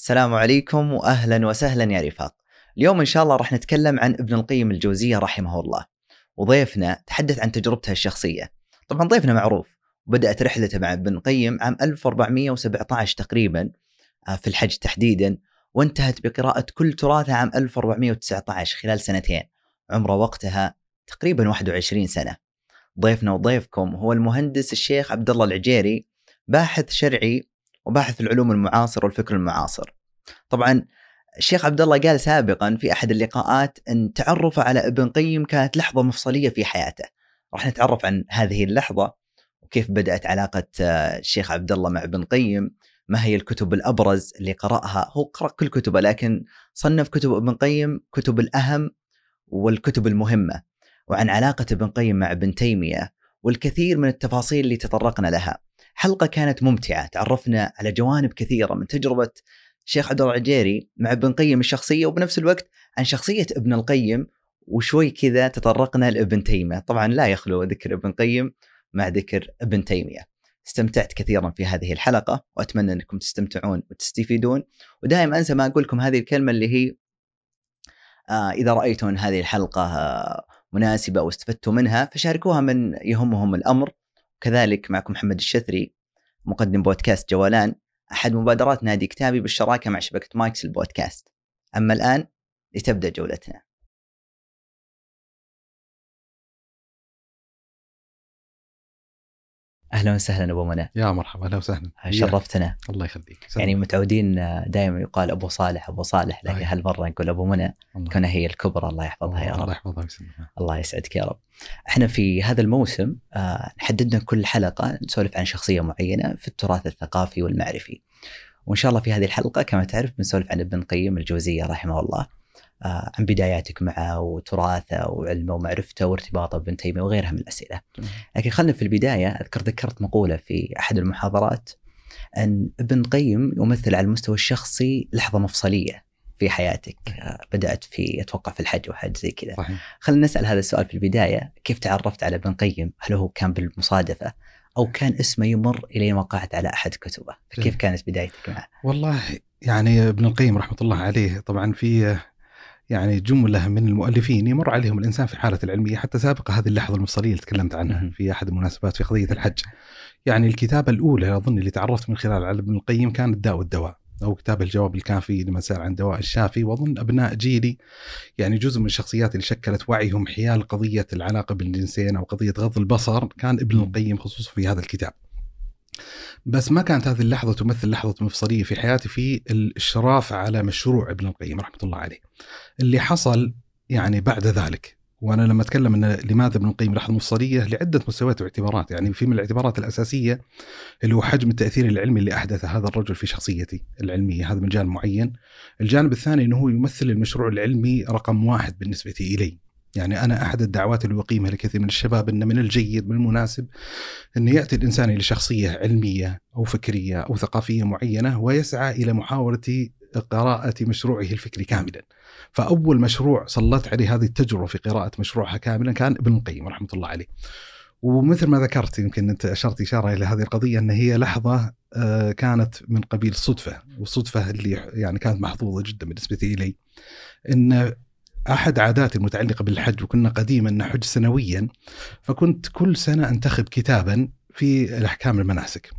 السلام عليكم واهلا وسهلا يا رفاق. اليوم إن شاء الله راح نتكلم عن ابن القيم الجوزية رحمه الله. وضيفنا تحدث عن تجربته الشخصية. طبعا ضيفنا معروف وبدات رحلته مع ابن القيم عام 1417 تقريبا آه، في الحج تحديدا وانتهت بقراءة كل تراثه عام 1419 خلال سنتين. عمره وقتها تقريبا 21 سنة. ضيفنا وضيفكم هو المهندس الشيخ عبد الله العجيري باحث شرعي وباحث العلوم المعاصرة والفكر المعاصر. طبعا الشيخ عبد الله قال سابقا في أحد اللقاءات أن تعرفه على ابن قيم كانت لحظة مفصلية في حياته. راح نتعرف عن هذه اللحظة وكيف بدأت علاقة آه، الشيخ عبد الله مع ابن قيم، ما هي الكتب الأبرز اللي قرأها، هو قرأ كل كتبه لكن صنف كتب ابن قيم كتب الأهم والكتب المهمة. وعن علاقة ابن قيم مع ابن تيمية والكثير من التفاصيل اللي تطرقنا لها. حلقة كانت ممتعة تعرفنا على جوانب كثيرة من تجربة الشيخ عبد العجيري مع ابن قيم الشخصية وبنفس الوقت عن شخصية ابن القيم وشوي كذا تطرقنا لابن تيمية، طبعا لا يخلو ذكر ابن قيم مع ذكر ابن تيمية. استمتعت كثيرا في هذه الحلقة وأتمنى أنكم تستمتعون وتستفيدون. ودائما أنسى ما أقول لكم هذه الكلمة اللي هي آه إذا رايتم ان هذه الحلقة آه مناسبة واستفدتوا منها فشاركوها من يهمهم الأمر. كذلك معكم محمد الشثري مقدم بودكاست جولان أحد مبادرات نادي كتابي بالشراكة مع شبكة مايكس البودكاست. أما الآن لتبدأ جولتنا. أهلا وسهلا أبو منى. يا مرحبا أهلا وسهلا. شرفتنا. الله يخليك. يعني متعودين دائما يقال أبو صالح أبو صالح لكن هالمرة نقول أبو منى. كنا هي الكبرى الله يحفظها يا رب. الله يحفظها ويسلمها. الله يسعدك يا رب. إحنا في هذا الموسم آه حددنا كل حلقة نسولف عن شخصية معينة في التراث الثقافي والمعرفي. وإن شاء الله في هذه الحلقة كما تعرف بنسولف عن ابن قيم الجوزية رحمه الله. عن بداياتك معه وتراثه وعلمه ومعرفته وارتباطه بابن تيمية وغيرها من الأسئلة. لكن خلنا في البداية أذكر ذكرت مقولة في أحد المحاضرات أن ابن قيم يمثل على المستوى الشخصي لحظة مفصلية في حياتك آه، بدأت في أتوقع في الحج وحاجة زي كذا. خلينا نسأل هذا السؤال في البداية كيف تعرفت على ابن قيم؟ هل هو كان بالمصادفة أو كان اسمه يمر الين وقعت على أحد كتبه؟ فكيف كانت بدايتك معه؟ والله يعني ابن القيم رحمة الله عليه طبعا في يعني جملة من المؤلفين يمر عليهم الإنسان في حالة العلمية حتى سابقة هذه اللحظة المفصلية اللي تكلمت عنها في أحد المناسبات في قضية الحج. يعني الكتابة الأولى أظن اللي تعرفت من خلال على ابن القيم كان الداء والدواء أو كتاب الجواب الكافي لمن سأل عن دواء الشافي وأظن أبناء جيلي يعني جزء من الشخصيات اللي شكلت وعيهم حيال قضية العلاقة بين الجنسين أو قضية غض البصر كان ابن القيم خصوصا في هذا الكتاب. بس ما كانت هذه اللحظة تمثل لحظة مفصلية في حياتي في الإشراف على مشروع ابن القيم رحمة الله عليه. اللي حصل يعني بعد ذلك وأنا لما أتكلم إن لماذا ابن القيم لحظه مفصلية لعدة مستويات واعتبارات. يعني في من الاعتبارات الأساسية اللي هو حجم التأثير العلمي اللي أحدثه هذا الرجل في شخصيتي العلمية هذا من جانب معين. الجانب الثاني إنه هو يمثل المشروع العلمي رقم واحد بالنسبة إلي. يعني أنا أحد الدعوات اللي أقيمها لكثير من الشباب ان من الجيد من المناسب ان يأتي الإنسان إلى شخصية علمية أو فكرية أو ثقافية معينة ويسعى إلى محاولة قراءة مشروعه الفكري كاملا. فأول مشروع سلطت عليه هذه التجربة في قراءة مشروعها كاملا كان ابن القيم رحمة الله عليه. ومثل ما ذكرت يمكن أنت أشرت إشارة إلى هذه القضية إن هي لحظة آه، كانت من قبيل الصدفه والصدفة اللي يعني كانت محظوظة جدا بالنسبة إلي إن أحد عاداتي المتعلقة بالحج وكنا قديما نحج سنويا فكنت كل سنة أنتخب كتابا في الأحكام المناسك.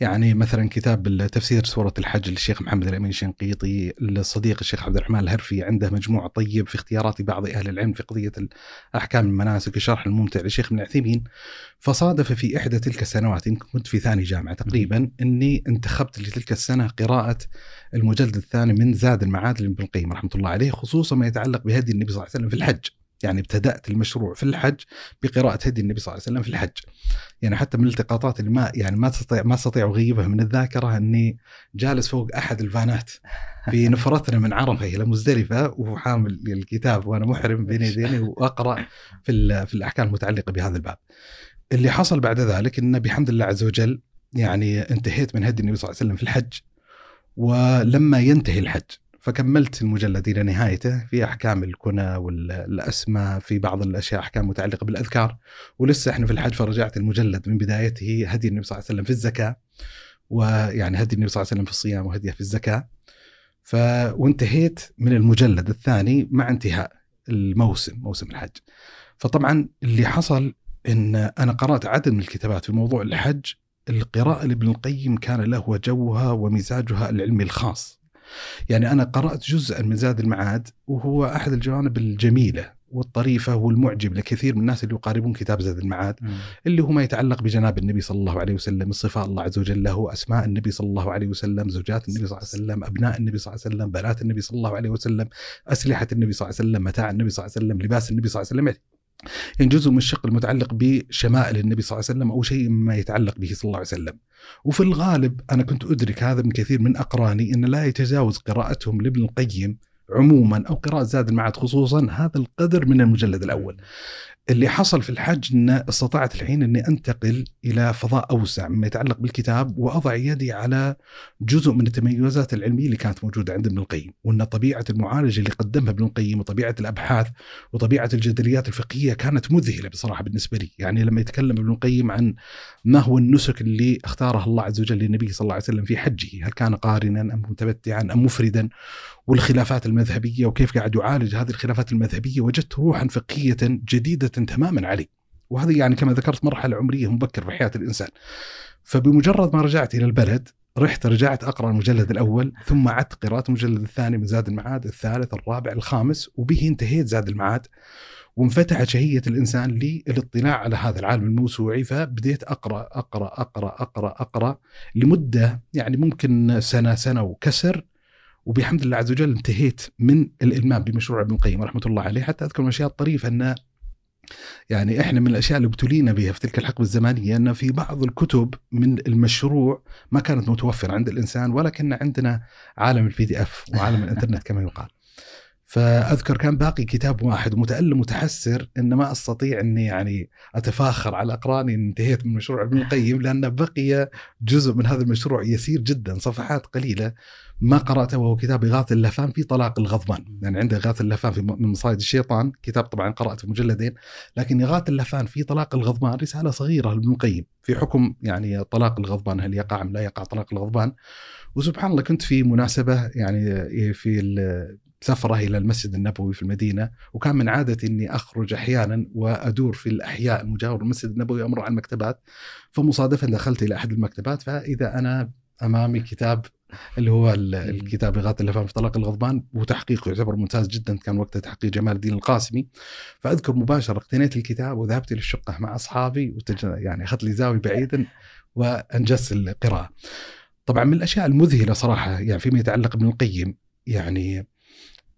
يعني مثلا كتاب تفسير سورة الحج للشيخ محمد الأمين الشنقيطي الصديق الشيخ عبد الرحمن الهرفي عنده مجموع طيب في اختيارات بعض أهل العلم في قضية أحكام المناسك الشرح الممتع للشيخ ابن عثيمين فصادف في إحدى تلك السنوات كنت في ثاني جامعة تقريبا أني انتخبت لتلك السنة قراءة المجلد الثاني من زاد المعاد لابن القيم رحمة الله عليه خصوصا ما يتعلق بهدي النبي صلى الله عليه وسلم في الحج يعني ابتدأت المشروع في الحج بقراءة هدي النبي صلى الله عليه وسلم في الحج. يعني حتى من الالتقاطات اللي ما يعني ما تستطيع ما استطيع أغيبها من الذاكرة أني جالس فوق أحد الفانات في نفرتنا من عرفة إلى مزدلفة وحامل الكتاب وأنا محرم بين يديني وأقرأ في في الأحكام المتعلقة بهذا الباب. اللي حصل بعد ذلك إن بحمد الله عز وجل يعني انتهيت من هدي النبي صلى الله عليه وسلم في الحج ولما ينتهي الحج. فكملت المجلد إلى نهايته في أحكام الكنى والأسماء في بعض الأشياء أحكام متعلقة بالأذكار. ولسه إحنا في الحج فرجعت المجلد من بدايته هدي النبي صلى الله عليه وسلم في الزكاة. ويعني هدي النبي صلى الله عليه وسلم في الصيام وهدية في الزكاة. ف وانتهيت من المجلد الثاني مع انتهاء الموسم موسم الحج. فطبعا اللي حصل إن أنا قرأت عدد من الكتابات في موضوع الحج القراءة لابن القيم كان له جوها ومزاجها العلمي الخاص يعني أنا قرأت جزءا من زاد المعاد وهو أحد الجوانب الجميلة والطريفة والمعجب لكثير من الناس اللي يقاربون كتاب زاد المعاد مم. اللي هو ما يتعلق بجناب النبي صلى الله عليه وسلم صفات الله عز وجل له أسماء النبي صلى الله عليه وسلم زوجات النبي صلى الله عليه وسلم أبناء النبي صلى الله عليه وسلم بنات النبي صلى الله عليه وسلم أسلحة النبي صلى الله عليه وسلم متاع النبي صلى الله عليه وسلم لباس النبي صلى الله عليه وسلم يعني جزء من الشق المتعلق بشمائل النبي صلى الله عليه وسلم أو شيء مما يتعلق به صلى الله عليه وسلم. وفي الغالب أنا كنت أدرك هذا من كثير من أقراني إن لا يتجاوز قراءتهم لابن القيم عموما أو قراءة زاد المعاد خصوصا هذا القدر من المجلد الأول. اللي حصل في الحج ان استطعت الحين إني أنتقل إلى فضاء أوسع مما يتعلق بالكتاب وأضع يدي على جزء من التميزات العلمية اللي كانت موجودة عند ابن القيم، وأن طبيعة المعالجة اللي قدمها ابن القيم وطبيعة الأبحاث وطبيعة الجدليات الفقهية كانت مذهلة بصراحة بالنسبة لي، يعني لما يتكلم ابن القيم عن ما هو النسك اللي اختاره الله عز وجل للنبي صلى الله عليه وسلم في حجه، هل كان قارنا أم متمتعا أم مفردا؟ والخلافات المذهبية وكيف قاعد يعالج هذه الخلافات المذهبية وجدت روحا فقهية جديدة تماما عليه. وهذه يعني كما ذكرت مرحلة عمرية مبكر في حياة الإنسان. فبمجرد ما رجعت إلى البلد رحت رجعت أقرأ المجلد الأول ثم عدت قراءة المجلد الثاني من زاد المعاد الثالث الرابع الخامس وبه انتهيت زاد المعاد وانفتحت شهية الإنسان للاطلاع على هذا العالم الموسوعي فبديت أقرأ أقرأ أقرأ أقرأ أقرأ لمدة يعني ممكن سنة سنة وكسر وبحمد الله عز وجل انتهيت من الإلمام بمشروع ابن القيم رحمة الله عليه حتى أذكر من الأشياء الطريفة أن يعني إحنا من الأشياء اللي ابتلينا بها في تلك الحقبة الزمانيه إن في بعض الكتب من المشروع ما كانت متوفرة عند الإنسان ولكن عندنا عالم ال PDF وعالم الإنترنت كما يقال. فأذكر كان باقي كتاب واحد ومتالم متحسر إن ما أستطيع إني يعني أتفاخر على إقراني إن انتهيت من مشروع ابن القيم لأن بقي جزء من هذا المشروع يسير جدا صفحات قليلة ما قرأته وهو كتاب إغاثة اللهفان في طلاق الغضبان. يعني عنده إغاثة اللهفان في من مصايد الشيطان. كتاب طبعا قرأته مجلدين. لكن إغاثة اللهفان في طلاق الغضبان رسالة صغيرة لابن القيم. في حكم يعني طلاق الغضبان هل يقع أم لا يقع طلاق الغضبان. وسبحان الله كنت في مناسبة يعني في سفرة إلى المسجد النبوي في المدينة. وكان من عادتي أني أخرج أحيانا وأدور في الأحياء المجاورة للمسجد النبوي أمر على المكتبات فمصادفة دخلت إلى أحد المكتبات. فإذا أنا أمامي كتاب اللي هو الكتاب إغاثة اللفان في طلاق الغضبان وتحقيقه يعتبر ممتاز جدا كان وقتها تحقيق جمال الدين القاسمي. فأذكر مباشرة اقتنيت الكتاب وذهبت إلى الشقة مع أصحابي وتج... يعني أخذت لي زاوية بعيدا وأنجزت القراءة. طبعا من الأشياء المذهلة صراحة يعني فيما يتعلق ابن القيم يعني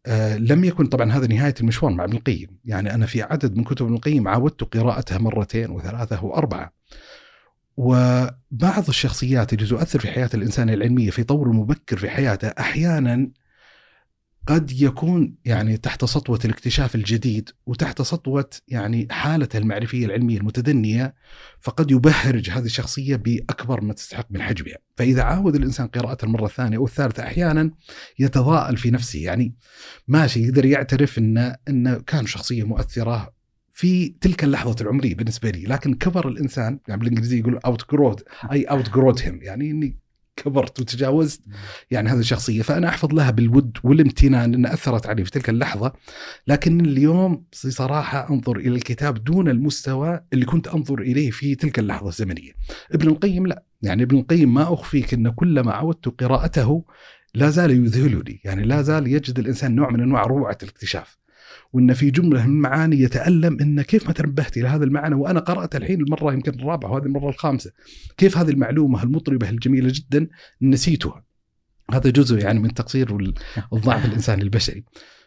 آه لم يكن طبعا هذا نهاية المشوار مع ابن القيم، يعني أنا في عدد من كتب ابن القيم عاودت قراءتها مرتين وثلاثة وأربعة. وبعض الشخصيات اللي تؤثر في حياة الإنسان العلمية في طور مبكر في حياته أحيانا قد يكون يعني تحت سطوة الاكتشاف الجديد وتحت سطوة يعني حالته المعرفية العلمية المتدنية فقد يبهرج هذه الشخصية بأكبر ما تستحق من حجمها، فإذا عاود الإنسان قراءه المرة الثانية أو الثالثة أحيانا يتضاءل في نفسه. يعني ماشي يقدر يعترف ان انه كان شخصية مؤثرة في تلك اللحظة العمرية بالنسبة لي لكن كبر الإنسان يعني بالإنجليزية يقول outgrowed I outgrowed him يعني إني كبرت وتجاوزت يعني هذه الشخصية. فأنا أحفظ لها بالود والامتنان أنها أثرت علي في تلك اللحظة. لكن اليوم صراحة أنظر إلى الكتاب دون المستوى اللي كنت أنظر إليه في تلك اللحظة الزمنية. ابن القيم لا يعني ابن القيم ما أخفيك أن كلما عودت قراءته لا زال يذهلني يعني لا زال يجد الإنسان نوع من أنواع روعة الاكتشاف. وإن في جملة من المعاني يتألم إن كيف ما تنبهت إلى هذا المعنى وأنا قرأت الحين المرة يمكن الرابعة وهذه المرة الخامسة كيف هذه المعلومة المطربة الجميلة جدا نسيتها؟ هذا جزء يعني من تقصير والضعف الانساني البشري.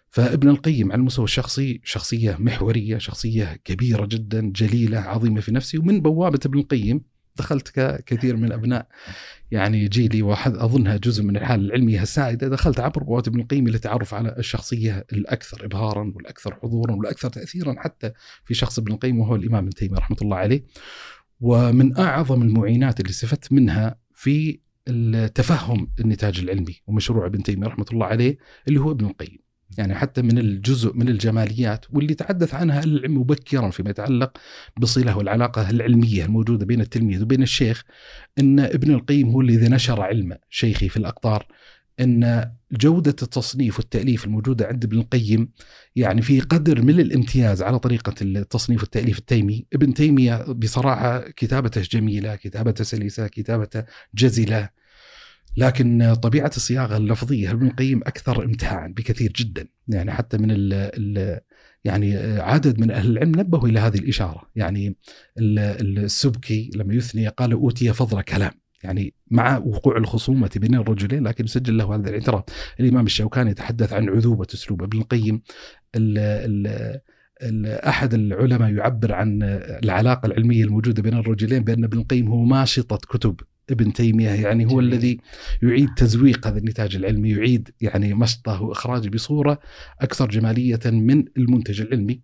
فابن القيم على المستوى الشخصي شخصية محورية شخصية كبيرة جدا جليلة عظيمة في نفسه ومن بوابة ابن القيم دخلت ككثير من أبناء يعني جيلي وأحد أظنها جزء من الحالة العلمية السائدة دخلت عبر بوابه ابن القيم للتعرف على الشخصية الأكثر ابهارا والأكثر حضورا والأكثر تاثيرا حتى في شخص ابن القيم وهو الإمام ابن تيمية رحمة الله عليه. ومن أعظم المعينات اللي استفدت منها في التفهم النتاج العلمي ومشروع ابن تيمية رحمة الله عليه اللي هو ابن القيم. يعني حتى من الجزء من الجماليات واللي تحدث عنها العلم مبكرا فيما يتعلق بالصله والعلاقة العلمية الموجودة بين التلميذ وبين الشيخ إن ابن القيم هو الذي نشر علم شيخي في الأقطار إن جودة التصنيف والتأليف الموجودة عند ابن القيم يعني في قدر من الامتياز على طريقة التصنيف والتأليف التيمي، ابن تيمية بصراحة كتابته جميلة، كتابته سلسة، كتابته جزلة. لكن طبيعة الصياغة اللفظية ابن القيم أكثر امتاعا بكثير جدا، يعني حتى من ال ال يعني عدد من أهل العلم نبهوا إلى هذه الإشارة، يعني السبكي لما يثني قال أوتي فضل كلام، يعني مع وقوع الخصومة بين الرجلين لكن سجل له هذا الاعتراف الإمام الشوكاني يتحدث عن عذوبة أسلوب. ابن القيم ال ال أحد العلماء يعبر عن العلاقة العلمية الموجودة بين الرجلين بأن ابن القيم هو ماشطة كتب. ابن تيمية يعني هو جميل. الذي يعيد تزويق هذا النتاج العلمي يعيد يعني مشطه وإخراجه بصورة أكثر جمالية من المنتج العلمي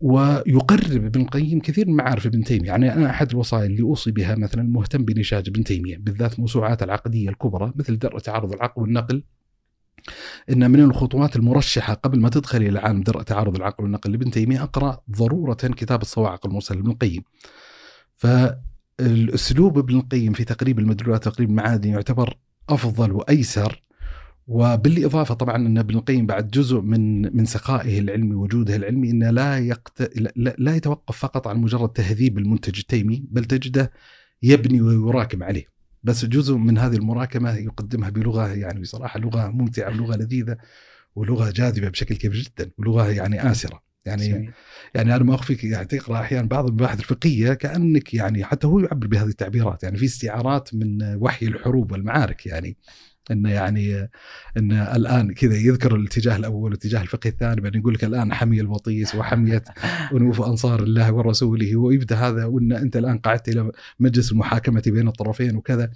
ويقرب ابن القيم كثير من معارف ابن تيمية، يعني أنا أحد الوصايا اللي أوصي بها مثلا مهتم بنشاج ابن تيمية، بالذات موسوعات العقدية الكبرى مثل درء تعارض العقل والنقل. إن من الخطوات المرشحة قبل ما تدخل إلى عالم درء تعارض العقل والنقل لابن تيمية أقرأ ضرورة كتاب الصواعق المرسله لابن القيم. فالاسلوب ابن القيم في تقريب المدلولات تقريب المعادن يعتبر أفضل وأيسر وبالإضافة طبعا أن ابن القيم بعد جزء من من سخائه العلمي وجوده العلمي إنه لا يقت... لا يتوقف فقط عن مجرد تهذيب المنتج التيمي بل تجده يبني ويراكم عليه. بس جزء من هذه المراكمة يقدمها بلغة يعني بصراحة لغة ممتعة ولغة لذيذة ولغة جاذبة بشكل كبير جدا ولغة يعني آسرة. يعني سمي. يعني أنا ما اخفيك يعني تقرأ أحيانا بعض المباحث الفقهية كأنك يعني حتى هو يعبر بهذه التعبيرات يعني في استعارات من وحي الحروب والمعارك يعني انه يعني إن الآن كذا يذكر الاتجاه الأول والاتجاه الفقهي الثاني بعدين يقول لك الآن حمي الوطيس وحمية انوف أنصار الله ورسوله ويبدأ هذا وإن أنت الآن قعدت إلى مجلس المحاكمة بين الطرفين وكذا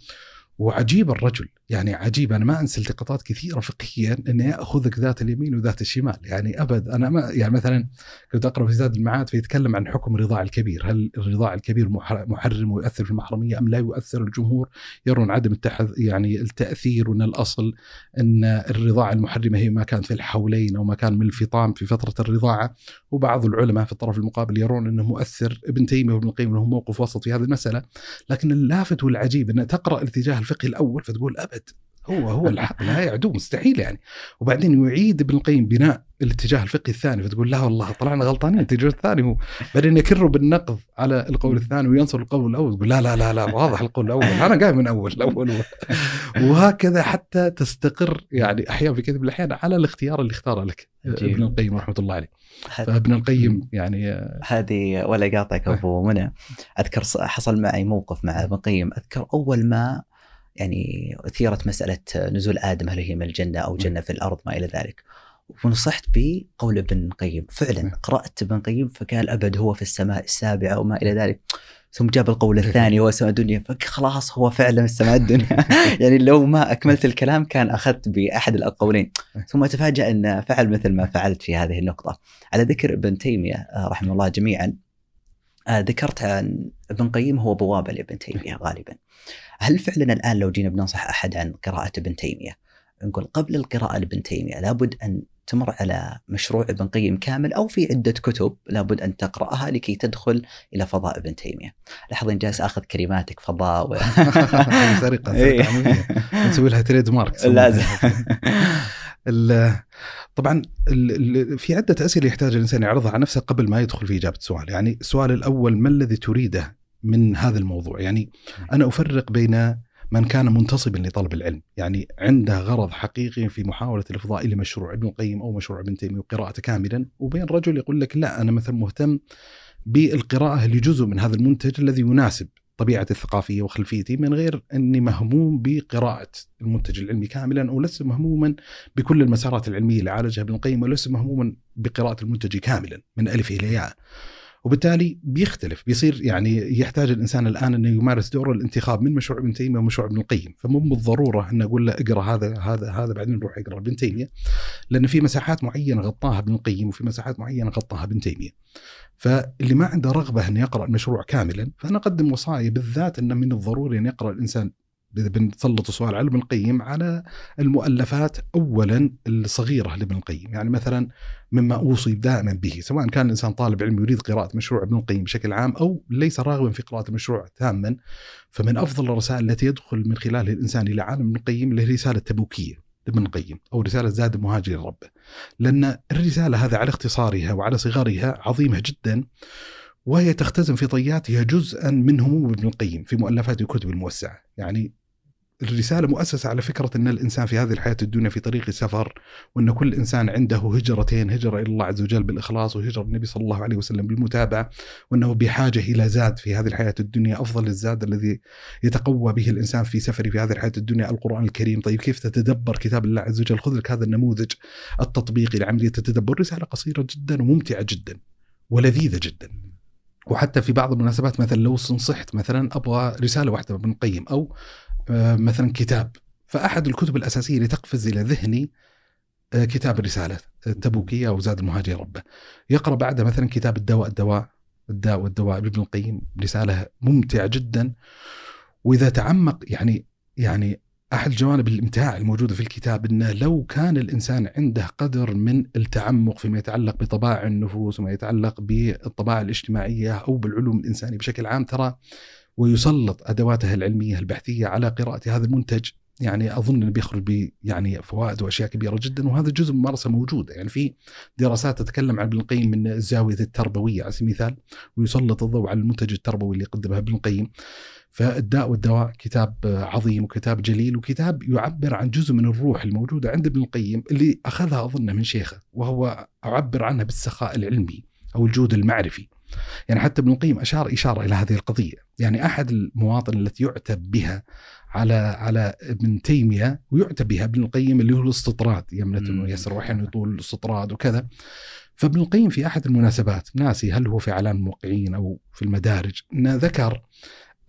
وعجيب الرجل. يعني عجيب أنا ما أنسى التقاطات كثيرة فقهيا انه ياخذك ذات اليمين وذات الشمال. يعني أبد أنا ما يعني مثلا كنت أقرأ في زاد المعاد فيتكلم عن حكم الرضاع الكبير. هل الرضاع الكبير محرم ويؤثر في المحرمية أم لا يؤثر؟ الجمهور يرون عدم التحذ يعني التأثير وأن الأصل أن الرضاعه المحرمة هي ما كان في الحولين أو ما كان من الفطام في فترة الرضاعة. وبعض العلماء في الطرف المقابل يرون أنه مؤثر. ابن تيمية وابن القيم لهم موقف وسط في هذه المسألة. لكن اللافت والعجيب أن تقرأ الاتجاه الفقهي الأول فتقول أبد هو هو الحق لا يعدو مستحيل يعني. وبعدين يعيد ابن القيم بناء الاتجاه الفقهي الثاني فتقول لا والله طلعنا غلطانين الاتجاه الثاني هو. بعدين يكر بالنقض على القول الثاني وينصر القول الأول تقول لا لا لا لا واضح القول الأول أنا قايم من أول الأول وهكذا حتى تستقر يعني أحيانا في كثير من الأحيان على الاختيار اللي اختاره لك جيب. ابن القيم رحمة الله عليه. فابن القيم يعني هذه ولا قاطعك أبو منى. أذكر حصل معي موقف مع ابن القيم. أذكر أول ما يعني أثيرت مسألة نزول آدم هل هي من الجنة أو جنة في الأرض ما إلى ذلك. ونصحت بقول ابن القيم فعلا قرأت ابن القيم فقال ابد هو في السماء السابعة وما إلى ذلك. ثم جاب القول الثاني هو سماء الدنيا فخلاص هو فعلا السماء الدنيا. يعني لو ما أكملت الكلام كان أخذت بأحد الأقولين. ثم أتفاجأ أن فعل مثل ما فعلت في هذه النقطة. على ذكر ابن تيمية آه، رحمه الله جميعا آه، ذكرت عن ابن القيم هو بوابة لابن تيمية غالبا. هل فعلا الآن لو جينا بننصح أحد عن قراءة ابن تيمية نقول قبل القراءة لابن تيمية لابد أن تمر على مشروع ابن قيم كامل أو في عدة كتب لابد أن تقرأها لكي تدخل إلى فضاء ابن تيمية. لاحظ ان جالس آخذ كلماتك فضاء و... سرقة سرقة نسوي لها تريد مارك لازم. طبعا في عدة أسئلة يحتاج الإنسان يعرضها على نفسه قبل ما يدخل في إجابة السؤال، يعني السؤال الأول ما الذي تريده؟ من هذا الموضوع؟ يعني أنا أفرق بين من كان منتصبا لطلب العلم. يعني عنده غرض حقيقي في محاولة الإفضاء إلى مشروع ابن القيم أو مشروع ابن تيمية وقراءته كاملا وبين رجل يقول لك لا أنا مثلا مهتم بالقراءة لجزء من هذا المنتج الذي يناسب طبيعتي الثقافية وخلفيتي من غير أني مهموم بقراءة المنتج العلمي كاملا ولست مهموما بكل المسارات العلمية اللي عالجها ابن القيم ولست مهموما بقراءة المنتج كاملا من ألف إلى ياء. وبالتالي بيختلف بيصير يعني يحتاج الإنسان الآن إنه يمارس دور الانتخاب من مشروع ابن تيمية ومشروع ابن القيم. فمو بالضرورة ان أقول له اقرأ هذا هذا هذا بعدين نروح اقرا ابن تيمية لأن في مساحات معينة غطاها ابن القيم وفي مساحات معينة غطاها ابن تيمية. فاللي ما عنده رغبة إنه يقرأ المشروع كاملا فأنا أقدم وصايا بالذات إنه من الضروري ان يقرأ الإنسان بنسلط السؤال على ابن القيم على المؤلفات اولا الصغيرة لابن القيم، يعني مثلا مما أوصي دائما به سواء كان الإنسان طالب علم يريد قراءة مشروع ابن القيم بشكل عام أو ليس راغبا في قراءة المشروع تاما فمن أفضل الرسائل التي يدخل من خلالها الإنسان إلى عالم ابن القيم اللي هي رسالة تبوكية لابن القيم أو رسالة زاد المهاجر لربه. لأن الرسالة هذه على اختصارها وعلى صغرها عظيمة جدا وهي تختزن في طياتها جزءا من هموم ابن القيم في مؤلفات الكتب الموسعة، يعني الرسالة مؤسسة على فكرة إن الإنسان في هذه الحياة الدنيا في طريق السفر وإن كل إنسان عنده هجرتين هجرة إلى الله عز وجل بالإخلاص وهجرة النبي صلى الله عليه وسلم بالمتابعة وإنه بحاجة إلى زاد في هذه الحياة الدنيا أفضل الزاد الذي يتقوى به الإنسان في سفره في هذه الحياة الدنيا القرآن الكريم. طيب كيف تتدبر كتاب الله عز وجل؟ خذ لك هذا النموذج التطبيقي لعملية التدبر. رسالة قصيرة جدا وممتعة جدا ولذيذة جدا. وحتى في بعض المناسبات مثلا لو صحت مثلا أبغى رسالة واحدة من القيم أو مثلا كتاب. فأحد الكتب الأساسية اللي تقفز إلى ذهني آه، كتاب الرسالة التبوكيه أو زاد المهاجر ربه. يقرأ بعدها مثلا كتاب الدواء الدواء الداء والدواء لابن القيم. رسالة ممتعة جدا. وإذا تعمق يعني يعني أحد جوانب الإمتاع الموجودة في الكتاب إنه لو كان الإنسان عنده قدر من التعمق فيما يتعلق بطبائع النفوس وما يتعلق بالطبائع الاجتماعية أو بالعلوم الإنسانية بشكل عام ترى ويسلط أدواته العلمية البحثية على قراءة هذا المنتج. يعني أظن أنه بيخرج ب يعني فوائد وأشياء كبيرة جدا وهذا جزء من ممارسة موجودة. يعني في دراسات تتكلم عن ابن القيم من الزاوية التربوية على سبيل المثال ويسلط الضوء على المنتج التربوي اللي قدمه ابن القيم. فالداء والدواء كتاب عظيم وكتاب جليل وكتاب يعبر عن جزء من الروح الموجودة عند ابن القيم اللي أخذها اظن من شيخه وهو أعبر عنها بالسخاء العلمي أو الجود المعرفي. يعني حتى ابن القيم أشار إشارة إلى هذه القضية، يعني أحد المواطن التي يعتب بها على على ابن تيمية ويعتب بها ابن القيم اللي هو الاستطراد يمنة ويسر واحيانا يطول الاستطراد وكذا. فابن القيم في أحد المناسبات ناسي هل هو في إعلام الموقعين أو في المدارج إنه ذكر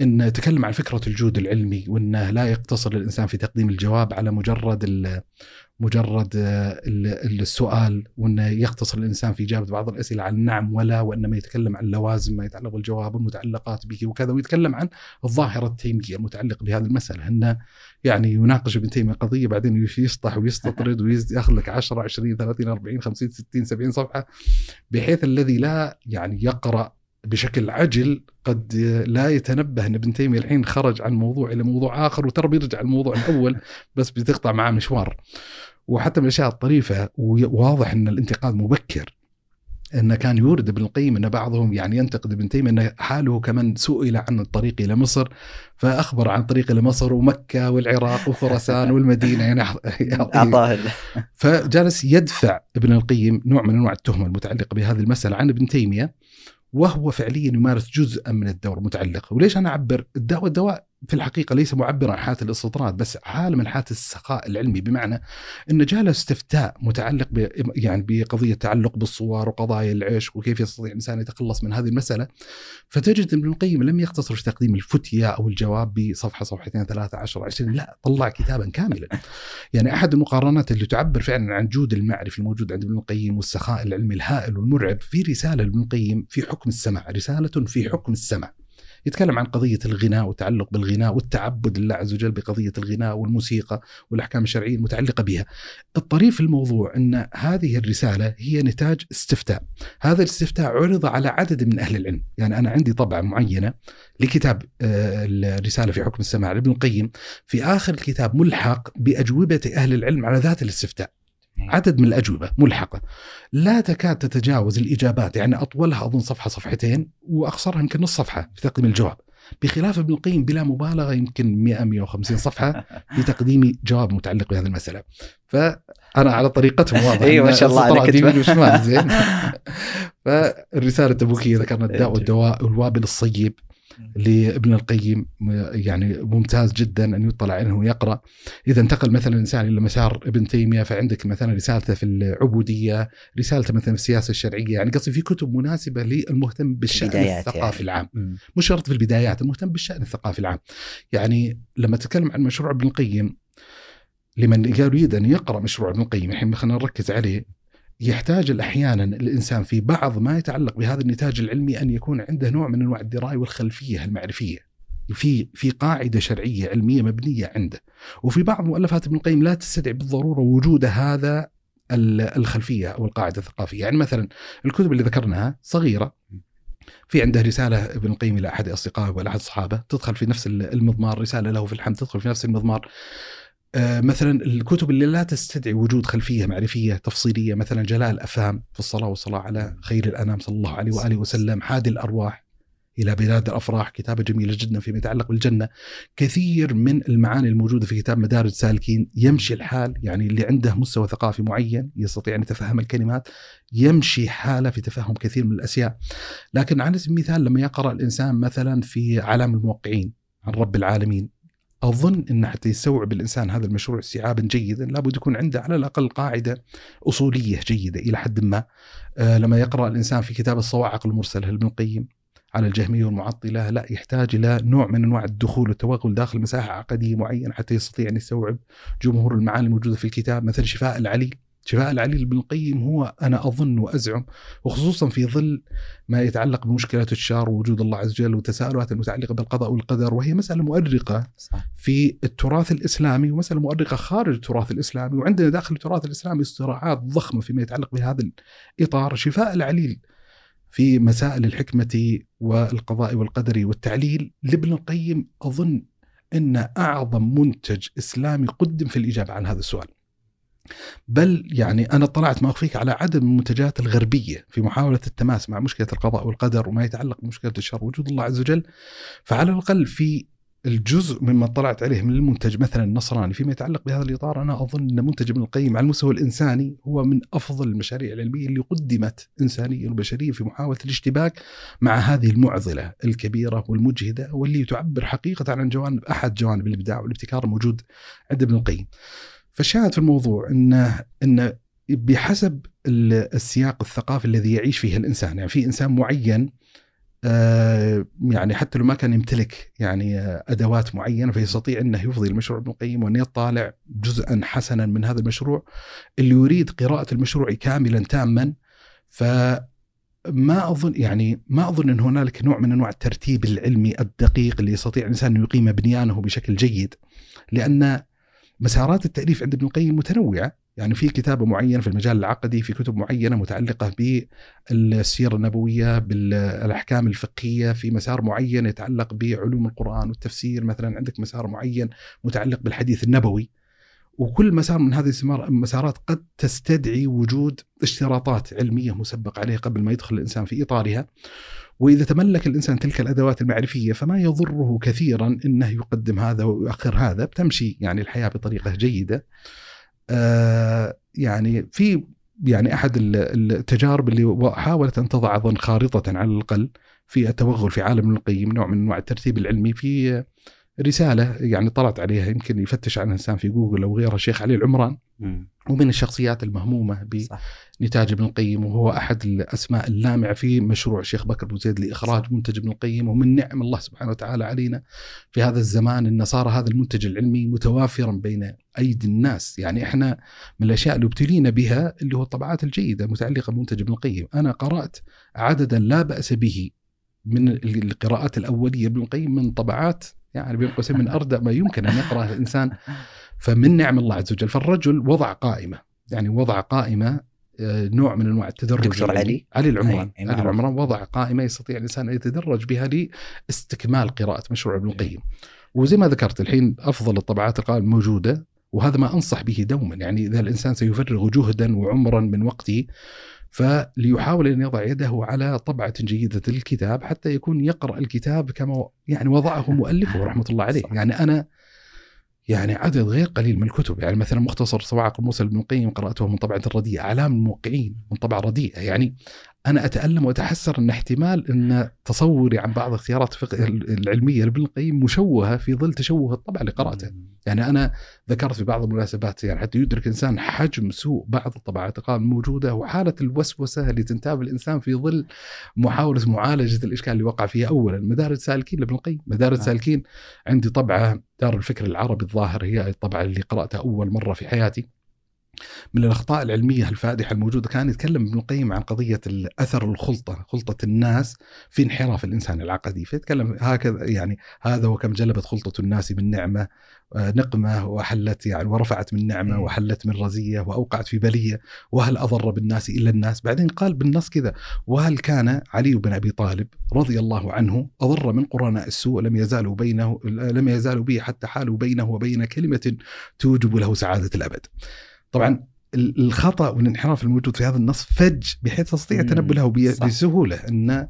ان تكلم عن فكرة الجود العلمي وإنه لا يقتصر الانسان في تقديم الجواب على مجرد مجرد آه، السؤال وإنه يختصر الإنسان في إجابة بعض الأسئلة عن نعم ولا وإنما يتكلم عن لوازم ما يتعلق بالجواب والمتعلقات به وكذا ويتكلم عن الظاهرة التيمية المتعلقة بهذه المسألة إنه يعني يناقش ابن تيمية قضية بعدين يشطح ويستطرد وياخذ لك 10 20 30 40 50 60 70 صفحة بحيث الذي لا يعني يقرأ بشكل عجل قد لا يتنبه إن ابن تيمية الحين خرج عن موضوع إلى موضوع آخر وترى بيرجع الموضوع الأول بس بتقطع معاه مشوار. وحتى من الأشياء الطريفة وواضح إن الانتقاد مبكر. إنه كان يورد ابن القيم إن بعضهم يعني ينتقد ابن تيمية إن حاله كمن سئل عن الطريق إلى مصر فأخبر عن الطريق إلى مصر ومكة والعراق وخراسان والمدينة. يعني أعطاه فجالس يدفع ابن القيم نوع من أنواع التهمة المتعلقة بهذه المسألة عن ابن تيمية وهو فعليا يمارس جزءا من الدور المتعلق وليش أنا أعبر؟ الدواء والدواء في الحقيقة ليس معبرا عن حالة الاستطراد بس حاله من حالات السخاء العلمي بمعنى انه جاء استفتاء متعلق ب يعني بقضية تعلق بالصور وقضايا العشق وكيف يستطيع الإنسان يتخلص من هذه المسألة فتجد ابن القيم لم يقتصر في تقديم الفتيه أو الجواب بصفحة صفحتين ثلاثة عشر عشرين لا طلع كتابا كاملا. يعني أحد المقارنات اللي تعبر فعلا عن جود المعرفي الموجود عند ابن القيم والسخاء العلمي الهائل والمرعب في رسالة لابن القيم في حكم السمع رسالة في حكم السمع يتكلم عن قضية الغناء والتعلق بالغناء والتعبد لله عز وجل بقضية الغناء والموسيقى والأحكام الشرعية المتعلقة بها. الطريف في الموضوع أن هذه الرسالة هي نتاج استفتاء. هذا الاستفتاء عرض على عدد من أهل العلم. يعني أنا عندي طبعة معينة لكتاب آه، الرسالة في حكم السماع لابن القيم. في آخر الكتاب ملحق بأجوبة أهل العلم على ذات الاستفتاء. عدد من الأجوبة ملحقة. لا تكاد تتجاوز الإجابات يعني أطولها أظن صفحة صفحتين وأقصرها يمكن نص صفحة في تقديم الجواب. بخلاف ابن القيم بلا مبالغة يمكن 100 150 صفحة في تقديم جواب متعلق بهذه المسألة. فأنا على طريقتهم واضح أيوه ما شاء الله عليك يمين وشمال زين. فالرسالة التبوكية ذكرنا الداء والدواء والوابل الصيب. لابن القيم يعني ممتاز جدا أن يطلع عنه ويقرأ. إذا انتقل مثلا الإنسان إلى مسار ابن تيمية فعندك مثلا رسالته في العبودية رسالته مثلا في السياسة الشرعية يعني قصدي في كتب مناسبة للمهتم بالشأن الثقافي يعني. العام. مش شرط في البدايات المهتم بالشأن الثقافي العام. يعني لما تتكلم عن مشروع ابن القيم لمن يريد أن يقرأ مشروع ابن القيم الحين خلينا نركز عليه. يحتاج أحيانا الإنسان في بعض ما يتعلق بهذا النتاج العلمي أن يكون عنده نوع من أنواع الدراية والخلفية المعرفية. في في قاعدة شرعية علمية مبنية عنده. وفي بعض مؤلفات ابن القيم لا تستدعي بالضرورة وجود هذا الخلفية أو القاعدة الثقافية. يعني مثلا الكتب اللي ذكرناها صغيرة. في عنده رسالة ابن القيم إلى أحد أصدقائه ولا أحد اصحابه تدخل في نفس المضمار رسالة له في الحمد تدخل في نفس المضمار. مثلا الكتب اللي لا تستدعي وجود خلفية معرفية تفصيلية مثلا جلاء الأفهام في الصلاة والصلاة على خير الأنام صلى الله عليه وآله وسلم حادي الأرواح إلى بلاد الأفراح كتابه جميله جدا فيما يتعلق بالجنة. كثير من المعاني الموجودة في كتاب مدارج سالكين يمشي الحال يعني اللي عنده مستوى ثقافي معين يستطيع أن يتفهم الكلمات يمشي حاله في تفهم كثير من الأشياء. لكن على سبيل المثال لما يقرأ الإنسان مثلا في علام الموقعين عن رب العالمين أظن إن حتى يستوعب الإنسان هذا المشروع استيعابا جيدا لابد يكون عنده على الأقل قاعدة أصولية جيدة إلى حد ما. آه لما يقرأ الإنسان في كتاب الصواعق المرسله لابن القيم على الجهمية والمعطلة لا يحتاج إلى نوع من أنواع الدخول والتوغل داخل مساحة عقدية معينة حتى يستطيع أن يستوعب جمهور المعاني الموجودة في الكتاب مثل شفاء العليل شفاء العليل بن القيم هو أنا أظن وأزعم وخصوصا في ظل ما يتعلق بمشكلة الشر ووجود الله عز وجل والتساؤلات المتعلقه بالقضاء والقدر وهي مسألة مؤرقة في التراث الإسلامي ومسألة مؤرقة خارج التراث الإسلامي وعندنا داخل التراث الإسلامي صراعات ضخمة فيما يتعلق بهذا الإطار. شفاء العليل في مسائل الحكمة والقضاء والقدر والتعليل لابن القيم أظن أن أعظم منتج إسلامي قدم في الإجابة عن هذا السؤال. بل يعني أنا اطلعت ما أخفيك على عدد من المنتجات الغربية في محاولة التماس مع مشكلة القضاء والقدر وما يتعلق بمشكلة الشر وجود الله عز وجل فعلى الأقل في الجزء مما اطلعت عليه من المنتج مثلا النصراني فيما يتعلق بهذا الإطار أنا أظن أن منتج ابن القيم على المستوى الإنساني هو من أفضل المشاريع العلمية اللي قدمت انسانيا وبشريا في محاولة الاشتباك مع هذه المعضلة الكبيرة والمجهدة واللي تعبر حقيقة عن جوانب أحد جوانب الإبداع والابتكار الموجود عند ابن القيم. فالشاهد في الموضوع إنه إن بحسب السياق الثقافي الذي يعيش فيه الإنسان يعني في إنسان معين آه، يعني حتى لو ما كان يمتلك يعني آه، أدوات معينة فيستطيع إنه يفضي المشروع ابن القيم وإن يطالع جزءا حسنا من هذا المشروع اللي يريد قراءة المشروع كاملا تاما. فما أظن يعني ما أظن إن هنالك نوع من أنواع الترتيب العلمي الدقيق اللي يستطيع الإنسان أن يقيم بنيانه بشكل جيد لأن مسارات التأليف عند ابن القيم متنوعة. يعني في كتابة معينة في المجال العقدي في كتب معينة متعلقة بالسيرة النبوية بالأحكام الفقهية في مسار معين يتعلق بعلوم القرآن والتفسير مثلا. عندك مسار معين متعلق بالحديث النبوي. وكل مسار من هذه المسارات قد تستدعي وجود اشتراطات علمية مسبق عليه قبل ما يدخل الإنسان في إطارها. وإذا تملك الإنسان تلك الأدوات المعرفية فما يضره كثيرا إنه يقدم هذا ويؤخر هذا بتمشي يعني الحياة بطريقة جيدة. آه، يعني في يعني أحد التجارب اللي حاولت أن تضع أظن خارطة على الأقل في التوغل في عالم القيم نوع من أنواع الترتيب العلمي في رسالة يعني طلعت عليها يمكن يفتش عنها إنسان في جوجل أو غيرها الشيخ علي العمران. ومن الشخصيات المهمومة بنتاج ابن القيم وهو أحد الأسماء اللامعه في مشروع الشيخ بكر بن زيد لإخراج منتج ابن القيم ومن نعم الله سبحانه وتعالى علينا في هذا الزمان إن صار هذا المنتج العلمي متوافرا بين أيدي الناس، يعني إحنا من الأشياء اللي ابتلينا بها اللي هو الطبعات الجيدة المتعلقه بمنتج ابن القيم، أنا قرأت عددا لا بأس به من القراءات الأولية ابن القيم من طبعات يعني بين قوسين من اردى ما يمكن أن يقرأه الإنسان. فمن نعم الله عز وجل فالرجل وضع قائمة. يعني وضع قائمة آه، نوع من أنواع التدرج. دكتور علي؟ علي العمران. علي العمران وضع قائمة يستطيع الإنسان أن يتدرج بها لاستكمال قراءة مشروع ابن القيم. وزي ما ذكرت الحين أفضل الطبعات القائمه موجودة وهذا ما أنصح به دوما. يعني إذا الإنسان سيفرغ جهدا وعمرا من وقته فليحاول أن يضع يده على طبعة جيدة للكتاب حتى يكون يقرأ الكتاب كما يعني وضعه مؤلفه رحمة الله عليه، يعني أنا يعني عدد غير قليل من الكتب. يعني مثلا مختصر صواعق الموسى بن القيم قرأته من طبعة الرديء أعلام الموقعين من طبعة رديئة. يعني أنا أتألم وأتحسر أن احتمال أن تصوري عن بعض اختيارات العلمية لابن القيم مشوهة في ظل تشوه الطبع اللي قراته يعني أنا ذكرت في بعض المناسبات يعني حتى يدرك الانسان حجم سوء بعض الطبعات الموجوده وحالة الوسوسة اللي تنتاب الإنسان في ظل محاولة معالجة الإشكال اللي وقع فيها. اولا مدارج سالكين لابن القيم. مدارج نعم. سالكين عندي طبعة دار الفكر العربي الظاهر هي الطبعة اللي قرأتها أول مرة في حياتي. من الأخطاء العلمية الفادحة الموجودة. كان يتكلم ابن القيم عن قضية اثر الخلطة، خلطة الناس في انحراف الإنسان العقدي، فيتكلم هكذا يعني هذا وكم جلبت خلطة الناس من نعمة آه، نقمة وحلت يعني ورفعت من نعمة وحلت من رزية وأوقعت في بلية. وهل أضر بالناس إلا الناس؟ بعدين قال بالنص كذا وهل كان علي بن أبي طالب رضي الله عنه أضر من قرناء السوء؟ لم يزالوا بينه لم يزالوا به حتى حالوا بينه وبين كلمة توجب له سعادة الأبد. طبعا الخطأ والانحراف الموجود في هذا النص فج بحيث تستطيع التنبؤ له بسهولة ان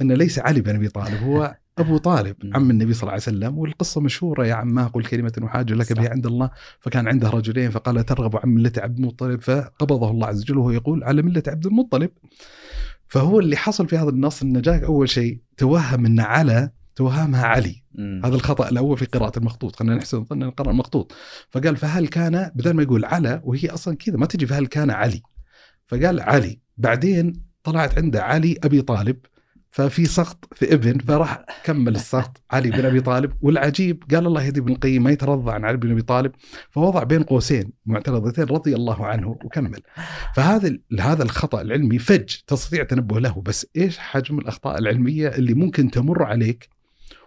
أن ليس علي بن أبي طالب هو أبو طالب عم النبي صلى الله عليه وسلم والقصة مشهورة يا عماه قل كلمة أحاج لك بها عند الله فكان عنده رجلين فقال ترغب عن ملة عبد المطلب فقبضه الله عز وجل وهو يقول على ملة عبد المطلب. فهو اللي حصل في هذا النص إنه جاء أول شيء توهم ان على توهمها علي. مم. هذا الخطأ الأول في قراءة المخطوط. خلينا نحسن ظن نقرا المخطوط. فقال فهل كان بدل ما يقول على وهي أصلا كذا ما تجي فهل كان علي. فقال علي. بعدين طلعت عنده علي أبي طالب. ففي سقط في ابن فراح كمل السقط. علي بن أبي طالب. والعجيب قال الله يهدي ابن القيم ما يترضى عن علي بن أبي طالب. فوضع بين قوسين معترضتين رضي الله عنه وكمل. فهذا هذا الخطأ العلمي فج تستطيع تنبه له. بس إيش حجم الأخطاء العلمية اللي ممكن تمر عليك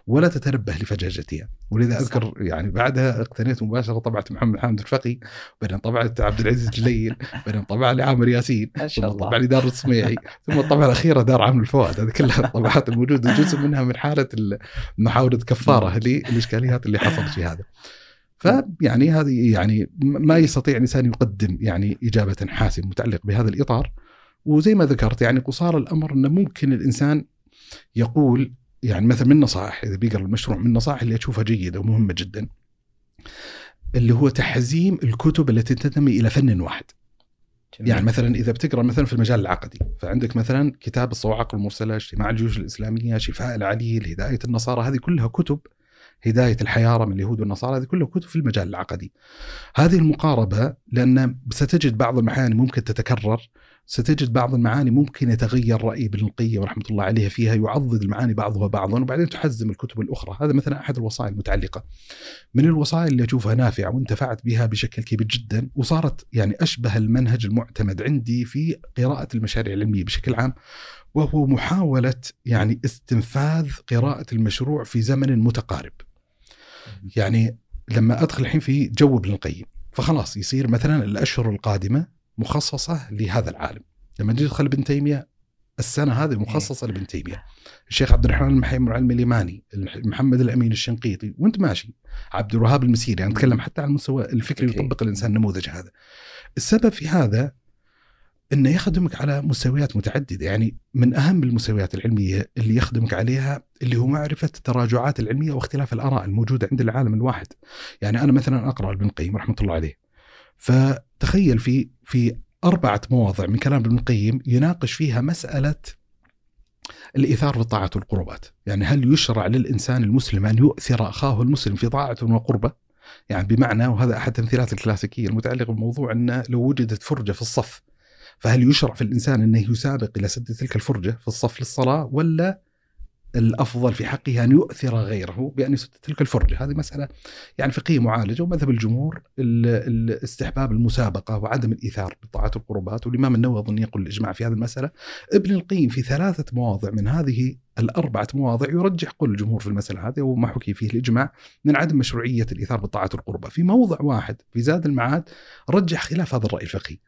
ولا تتنبه لفجاجتها ولذا أذكر يعني بعدها اقتنيت مباشرة طبعه محمد حامد الفقي بعدين طبعه عبد العزيز جليل بعدين طبعه لعامر ياسين ثم طبعه لدار الصميعي ثم الطبعه الاخيره دار عامل الفؤاد هذه كلها الطبعات الموجوده جزء منها من حالة محاولة كفارة للإشكاليات اللي حصلت في هذا. فيعني هذه يعني ما يستطيع الانسان يقدم يعني إجابة حاسمه متعلق بهذا الإطار. وزي ما ذكرت يعني قصار الأمر إنه ممكن الإنسان يقول يعني مثلا من نصائح إذا بيقرأ المشروع من النصائح اللي أشوفها جيدة ومهمة جدا اللي هو تحزيم الكتب التي تنتمي إلى فن واحد. جميل. يعني مثلا إذا بتقرأ مثلا في المجال العقدي فعندك مثلا كتاب الصواعق المرسلة، اجتماع الجيوش الإسلامية، شفاء العليل، هدايه النصارى، هذه كلها كتب هداية الحياره من اليهود والنصارى هذه كلها كتب في المجال العقدي. هذه المقاربة لأن ستجد بعض المعاني ممكن تتكرر ستجد بعض المعاني ممكن يتغير رأي ابن القيم رحمة الله عليه فيها يعضد المعاني بعضها بعضا وبعدين تحزم الكتب الأخرى. هذا مثلا أحد الوصايا المتعلقة. من الوصايا اللي أشوفها نافعة وانتفعت بها بشكل كبير جدا وصارت يعني أشبه المنهج المعتمد عندي في قراءة المشاريع العلمية بشكل عام وهو محاولة يعني استنفاذ قراءة المشروع في زمن متقارب. يعني لما أدخل الحين في جو ابن القيم فخلاص يصير مثلا الأشهر القادمة مخصصة لهذا العالم. لما تدخل ابن تيمية السنة هذه مخصصة لابن تيمية. الشيخ عبد الرحمن المحيم العلمي اليماني محمد الأمين الشنقيطي وأنت ماشي. عبد الوهاب المسيري يعني نتكلم حتى على المستوى الفكري يطبق الإنسان النموذج هذا. السبب في هذا إنه يخدمك على مستويات متعددة. يعني من أهم المستويات العلمية اللي يخدمك عليها اللي هو معرفة التراجعات العلمية واختلاف الآراء الموجودة عند العالم الواحد. يعني أنا مثلا أقرأ ابن القيم رحمة الله عليه. فتخيل في في أربعة مواضع من كلام ابن القيم يناقش فيها مسألة الإيثار في الطاعة والقربات يعني هل يشرع للإنسان المسلم أن يؤثر أخاه المسلم في طاعة وقربة؟ يعني بمعنى وهذا أحد التمثيلات الكلاسيكية المتعلقة بموضوع أن لو وجدت فرجة في الصف فهل يشرع في الإنسان أنه يسابق إلى سد تلك الفرجة في الصف للصلاة ولا الأفضل في حقه أن يؤثر غيره بأن يسد تلك الفرجة، هذه مسألة يعني فقهية معالجة ومذهب الجمهور استحباب المسابقة وعدم الإيثار بالطاعات والقربات والإمام النووي أظن يقول الإجماع في هذه المسألة. ابن القيم في ثلاثة مواضع من هذه الأربعة مواضع يرجح قول الجمهور في المسألة هذه وما حكي فيه الإجماع من عدم مشروعية الإيثار بالطاعات والقربة في موضع واحد في زاد المعاد رجح خلاف هذا الرأي الفقهي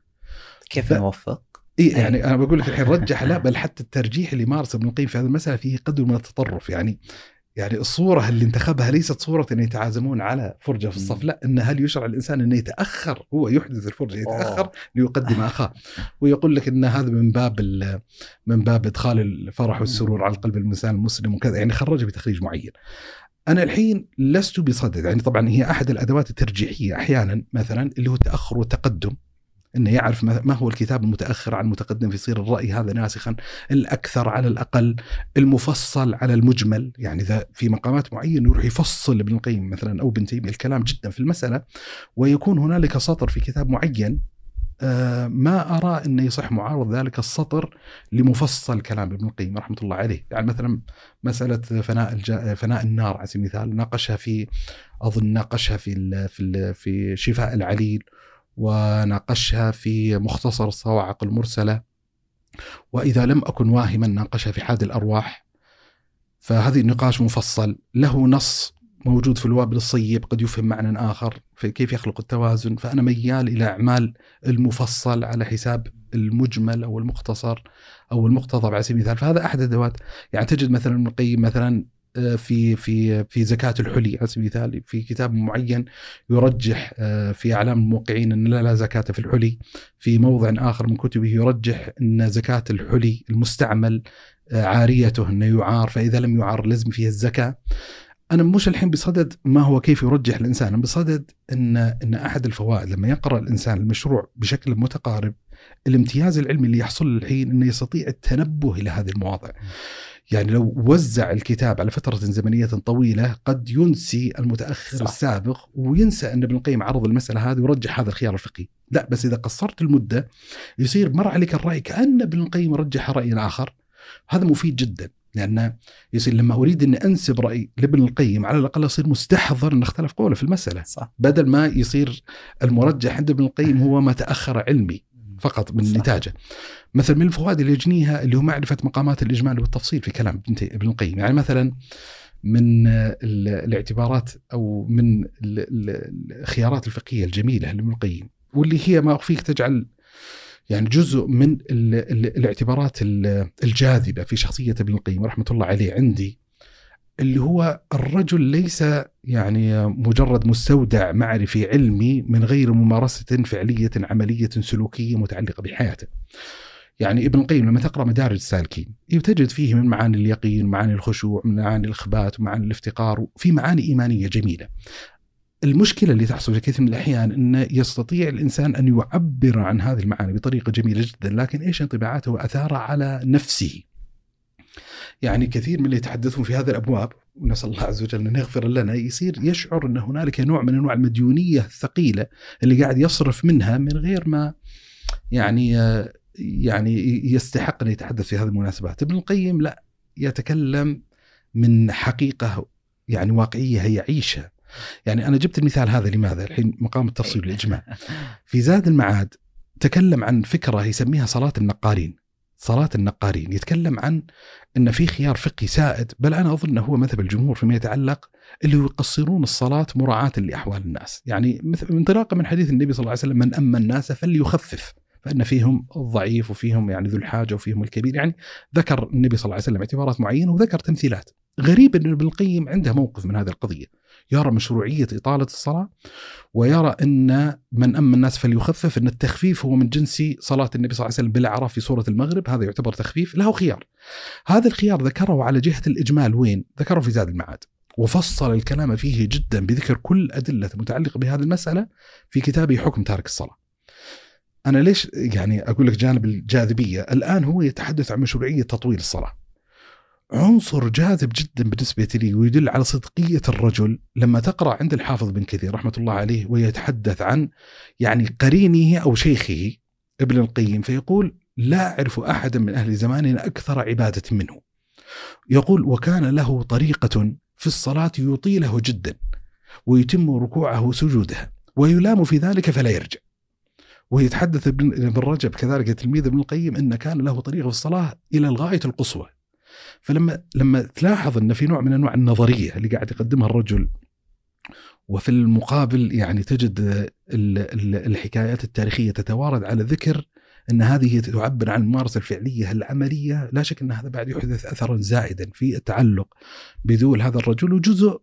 كيف نوفق؟ إيه يعني أنا بقول لك الحين رجح لا بل حتى الترجيح اللي مارسه ابن القيم في هذه المسألة فيه قدر من التطرف. يعني يعني الصورة اللي انتخبها ليست صورة أن يتعازمون على فرجة في الصف لا أن هل يشرع الإنسان أنه يتأخر؟ هو يحدث الفرجة يتأخر أوه. ليقدم أخاه. ويقول لك أن هذا من باب من باب إدخال الفرح والسرور على قلب الإنسان المسلم وكذا. يعني خرجه بتخريج معين. أنا الحين لست بصدد. يعني طبعا هي أحد الأدوات الترجيحية أحيانا مثلا اللي هو التأخر والتقدم. إنه يعرف ما هو الكتاب المتأخر عن المتقدم فيصير الرأي هذا ناسخا الأكثر على الأقل المفصل على المجمل. يعني إذا في مقامات معينة يروح يفصل ابن القيم مثلا أو ابن تيمية الكلام جدا في المسألة ويكون هنالك سطر في كتاب معين آه، ما أرى انه يصح معارض ذلك السطر لمفصل كلام ابن القيم رحمة الله عليه، يعني مثلا مسألة فناء الجا... فناء النار على سبيل المثال ناقشها في أظن ناقشها في ال... في ال... في شفاء العليل. وناقشها في مختصر الصواعق المرسلة. وإذا لم أكن واهما ناقشها في حاد الأرواح. فهذه النقاش مفصل له نص موجود في الوابل الصيب قد يفهم معنى آخر في كيف يخلق التوازن. فأنا ميال إلى أعمال المفصل على حساب المجمل أو المختصر أو المقتضب على سبيل المثال. فهذا أحد الأدوات يعني تجد مثلا ابن القيم مثلا في في في زكاة الحلي على سبيل المثال في كتاب معين يرجح آه، في أعلام الموقعين أن لا, لا زكاة في الحلي في موضع آخر من كتبه يرجح أن زكاة الحلي المستعمل آه، عاريته أنه يعار فإذا لم يعار لازم فيها الزكاة. أنا مش الحين بصدد ما هو كيف يرجح الإنسان أنا بصدد إن إن أحد الفوائد لما يقرأ الإنسان المشروع بشكل متقارب الامتياز العلمي اللي يحصل الحين إنه يستطيع التنبه إلى هذه المواضع. يعني لو وزع الكتاب على فترة زمنية طويلة قد ينسي المتأخر صح. السابق وينسى أن ابن القيم عرض المسألة هذه ورجح هذا الخيار الفقهي لا بس إذا قصرت المدة يصير مر عليك الرأي كأن ابن القيم رجح رأي آخر هذا مفيد جدا لأن يصير لما أريد أني أنسب رأي لابن القيم على الأقل أصير مستحضر أن اختلف قوله في المسألة صح. بدل ما يصير المرجح عند ابن القيم هو ما تأخر علمي فقط من نتاجه. مثلا من الفوائد اللي يجنيها اللي هو معرفة مقامات الإجمال والتفصيل في كلام ابن القيم. يعني مثلا من الاعتبارات أو من الخيارات الفقهية الجميلة لابن القيم واللي هي ما أخفيك تجعل يعني جزء من ال ال الاعتبارات الجاذبة في شخصية ابن القيم رحمة الله عليه عندي. اللي هو الرجل ليس يعني مجرد مستودع معرفي علمي من غير ممارسة فعلية عملية سلوكية متعلقة بحياته. يعني ابن القيم لما تقرأ مدارج السالكين تجد فيه من معاني اليقين، معاني الخشوع، معاني الإخبات، ومعاني الافتقار، وفي معاني إيمانية جميلة. المشكلة اللي تحصل في كثير من الأحيان انه يستطيع الإنسان أن يعبر عن هذه المعاني بطريقة جميلة جدا، لكن إيش انطباعاته واثارها على نفسه؟ يعني كثير من اللي يتحدثون في هذه الأبواب ونسأل الله عز وجل أن يغفر لنا يصير يشعر أن هنالك نوع من أنواع المديونية الثقيلة اللي قاعد يصرف منها من غير ما يعني يعني يستحق أن يتحدث في هذه المناسبات، ابن القيم لا يتكلم من حقيقة يعني واقعية يعيشها يعني أنا جبت المثال هذا لماذا؟ الحين مقام التفصيل والاجماع. في زاد المعاد تكلم عن فكرة يسميها صلاة النقارين. صلاة النقارين يتكلم عن أن في خيار فقهي سائد بل أنا أظن هو مذهب الجمهور فيما يتعلق اللي يقصرون الصلاة مراعاة لأحوال الناس. يعني انطلاقا من حديث النبي صلى الله عليه وسلم من أما الناس فليخفف. فإن فيهم الضعيف وفيهم يعني ذو الحاجة وفيهم الكبير. يعني ذكر النبي صلى الله عليه وسلم اعتبارات معينة وذكر تمثيلات. غريب إن ابن القيم عنده موقف من هذه القضية. يرى مشروعية إطالة الصلاة؟ ويرى إن من اما الناس فليخفف إن التخفيف هو من جنس صلاة النبي صلى الله عليه وسلم بالأعراف في سورة المغرب. هذا يعتبر تخفيف له خيار. هذا الخيار ذكره على جهة الإجمال وين؟ ذكره في زاد المعاد. وفصل الكلام فيه جدا بذكر كل أدلة متعلقة بهذه المسألة في كتابه حكم تارك الصلاة. أنا ليش يعني أقول لك جانب الجاذبية؟ الآن هو يتحدث عن مشروعية تطويل الصلاة. عنصر جاذب جدا بالنسبة لي ويدل على صدقية الرجل لما تقرأ عند الحافظ بن كثير رحمة الله عليه ويتحدث عن يعني قرينه أو شيخه ابن القيم فيقول لا أعرف أحدا من أهل زماننا أكثر عبادة منه يقول وكان له طريقة في الصلاة يطيله جدا ويتم ركوعه وسجوده ويلام في ذلك فلا يرجع ويتحدث ابن رجب كذلك تلميذ ابن القيم إن كان له طريقة في الصلاة إلى الغاية القصوى. فلما لما تلاحظ ان في نوع من أنواع النظرية اللي قاعد يقدمها الرجل وفي المقابل يعني تجد الحكايات التاريخية تتوارد على ذكر إن هذه تعبر عن الممارسة الفعلية العملية لا شك إن هذا بعد يحدث اثرا زائدا في التعلق بذول هذا الرجل وجزء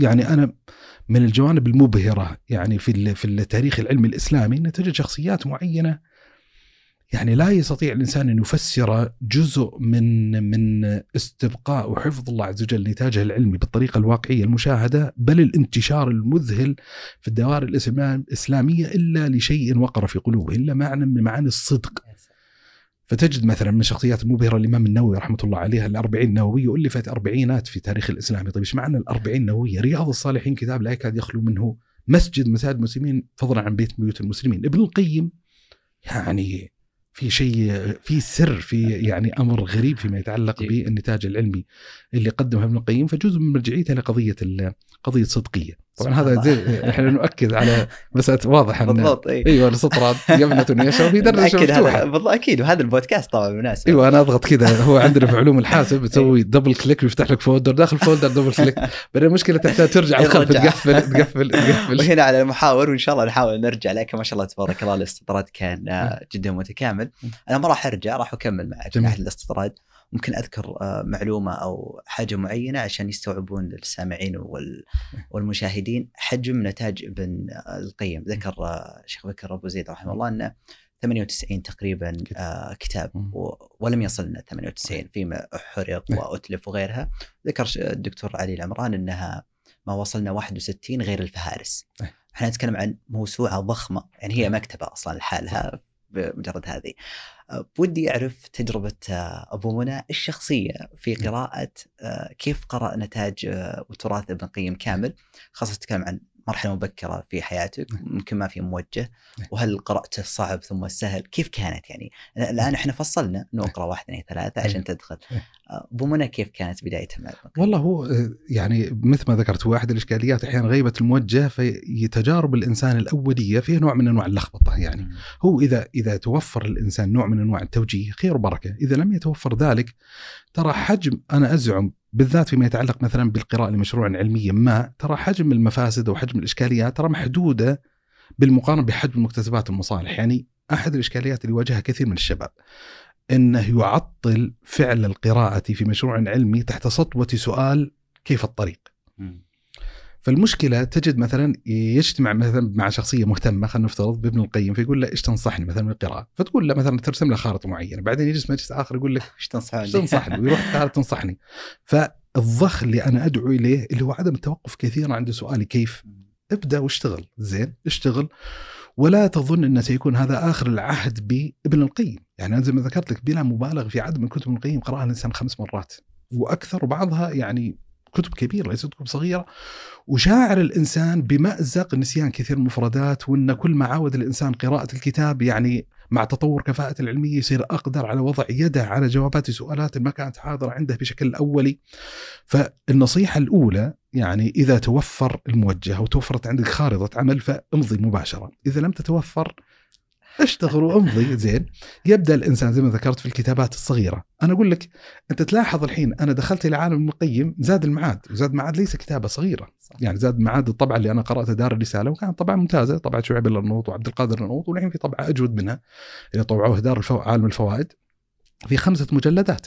يعني أنا من الجوانب المبهرة يعني في في التاريخ العلمي الإسلامي إن تجد شخصيات معينة يعني لا يستطيع الإنسان أن يفسر جزء من من استبقاء وحفظ الله عز وجل نتاجه العلمي بالطريقة الواقعية المشاهدة بل الانتشار المذهل في الدوائر الإسلامية إلا لشيء وقر في قلوبه إلا معنى من معاني الصدق. فتجد مثلا من الشخصيات المبهرة الإمام النووي رحمة الله عليه الأربعين النوويه الفت أربعينات في تاريخ الإسلام. طيب إيش معنى الأربعين النوويه؟ رياض الصالحين كتاب لا يكاد يخلو منه مسجد مساجد المسلمين فضلا عن بيت بيوت المسلمين. ابن القيم يعني في شيء في سر في يعني أمر غريب فيما يتعلق بالنتاج العلمي اللي قدمه ابن القيم فجزء من مرجعيته لقضية قضية صدقية. طبعا هذا زي إحنا نؤكد على مساله واضح ان بالضبط اي إيوه الاستطراد يمنة يشرب يدرج أكيد هذا مفتوحه بالضبط أكيد. وهذا البودكاست طبعا مناسب إيوه أنا أضغط كذا. هو عندنا في علوم الحاسب تسوي double click ويفتح لك folder داخل folder double click بعدين المشكلة تحتاج ترجع الخلف. تقفل تقفل تقفل. وهنا على المحاور وإن شاء الله نحاول نرجع لكن ما شاء الله تبارك الله الاستطراد كان آه، جدا متكامل. أنا ما راح أرجع راح أكمل معك. جميل. الاستطراد. ممكن أذكر آه، معلومة أو حاجة معينة عشان يستوعبون السامعين وال- والمشاهدين. حجم نتاج ابن آه، القيم. ذكر آه، شيخ بكر أبو زيد رحمه الله أنه 98 تقريبا كتاب. ولم يصلنا 98 فيما حرق نعم. وأتلف وغيرها. ذكر الدكتور علي العمران أنها ما وصلنا 61 غير الفهارس. إحنا نتكلم عن موسوعة ضخمة. يعني هي مكتبة أصلا لحالها بمجرد هذه. أه، بودي أعرف تجربة أه، أبو منى الشخصية في قراءة أه، كيف قرأ نتاج أه، وتراث ابن القيم كامل؟ خاصة تتكلم عن مرحلة مبكرة في حياتك ممكن ما في موجه. وهل قرأته صعب ثم السهل كيف كانت يعني؟ الآن إحنا فصلنا نقرأ واحد اثنين ثلاثة عشان تدخل. أه، أبو منى كيف كانت بدايتها مع ابن القيم؟ والله هو آه، يعني مثل ما ذكرت هو أحد الإشكاليات أحيانا غيبة الموجه في تجارب الإنسان الأولية فيها نوع من أنواع اللخبطة يعني. هو إذا إذا توفر الإنسان نوع من أنواع التوجيه خير وبركة، إذا لم يتوفر ذلك ترى حجم أنا أزعم بالذات فيما يتعلق مثلا بالقراءة لمشروع علمي ما ترى حجم المفاسد وحجم الإشكاليات ترى محدودة بالمقارنة بحجم المكتسبات والمصالح، يعني أحد الإشكاليات اللي يواجهها كثير من الشباب إنه يعطل فعل القراءة في مشروع علمي تحت سطوة سؤال كيف الطريق؟ مم. فالمشكلة تجد مثلا يجتمع مثلا مع شخصية مهتمة خلينا نفترض بابن القيم فيقول له إيش تنصحني مثلا بالقراءه؟ فتقول له مثلا ترسم له خارطة معينة، بعدين يجلس مجلس آخر يقول لك إيش تنصحوني؟ إيش تنصحني؟ ويروح ثالث تنصحني. فالضخ اللي أنا أدعو إليه اللي هو عدم التوقف كثيرا عند سؤالي كيف؟ ابدأ واشتغل زين اشتغل ولا تظن أن سيكون هذا آخر العهد بابن القيم، يعني أنا زي ما ذكرت لك بلا مبالغة في عدد من كتب ابن القيم قرأها الإنسان خمس مرات وأكثر وبعضها يعني كتب كبيرة ليست كتب صغيرة. وشاعر الإنسان بمأزق نسيان كثير المفردات وإن كل ما عاود الإنسان قراءة الكتاب يعني مع تطور كفاءة العلمية يصير أقدر على وضع يده على جوابات سؤالات ما كانت حاضرة عنده بشكل أولي. فالنصيحة الأولى يعني إذا توفر الموجه أو توفرت عندك خارطة عمل فامضي مباشرة. إذا لم تتوفر اشتغل وامضي. زين. يبدأ الإنسان زي ما ذكرت في الكتابات الصغيرة. أنا أقول لك أنت تلاحظ الحين أنا دخلت إلى عالم ابن القيم زاد المعاد وزاد المعاد ليس كتابة صغيرة. صح. يعني زاد معاد الطبعه اللي أنا قراتها دار الرسالة وكانت طبعه ممتازة. طبعه شعيب الأرنوط وعبد القادر الأرنوط والحين في طبعه أجود منها اللي طبعوها دار الفو... عالم الفوائد. في خمسة مجلدات.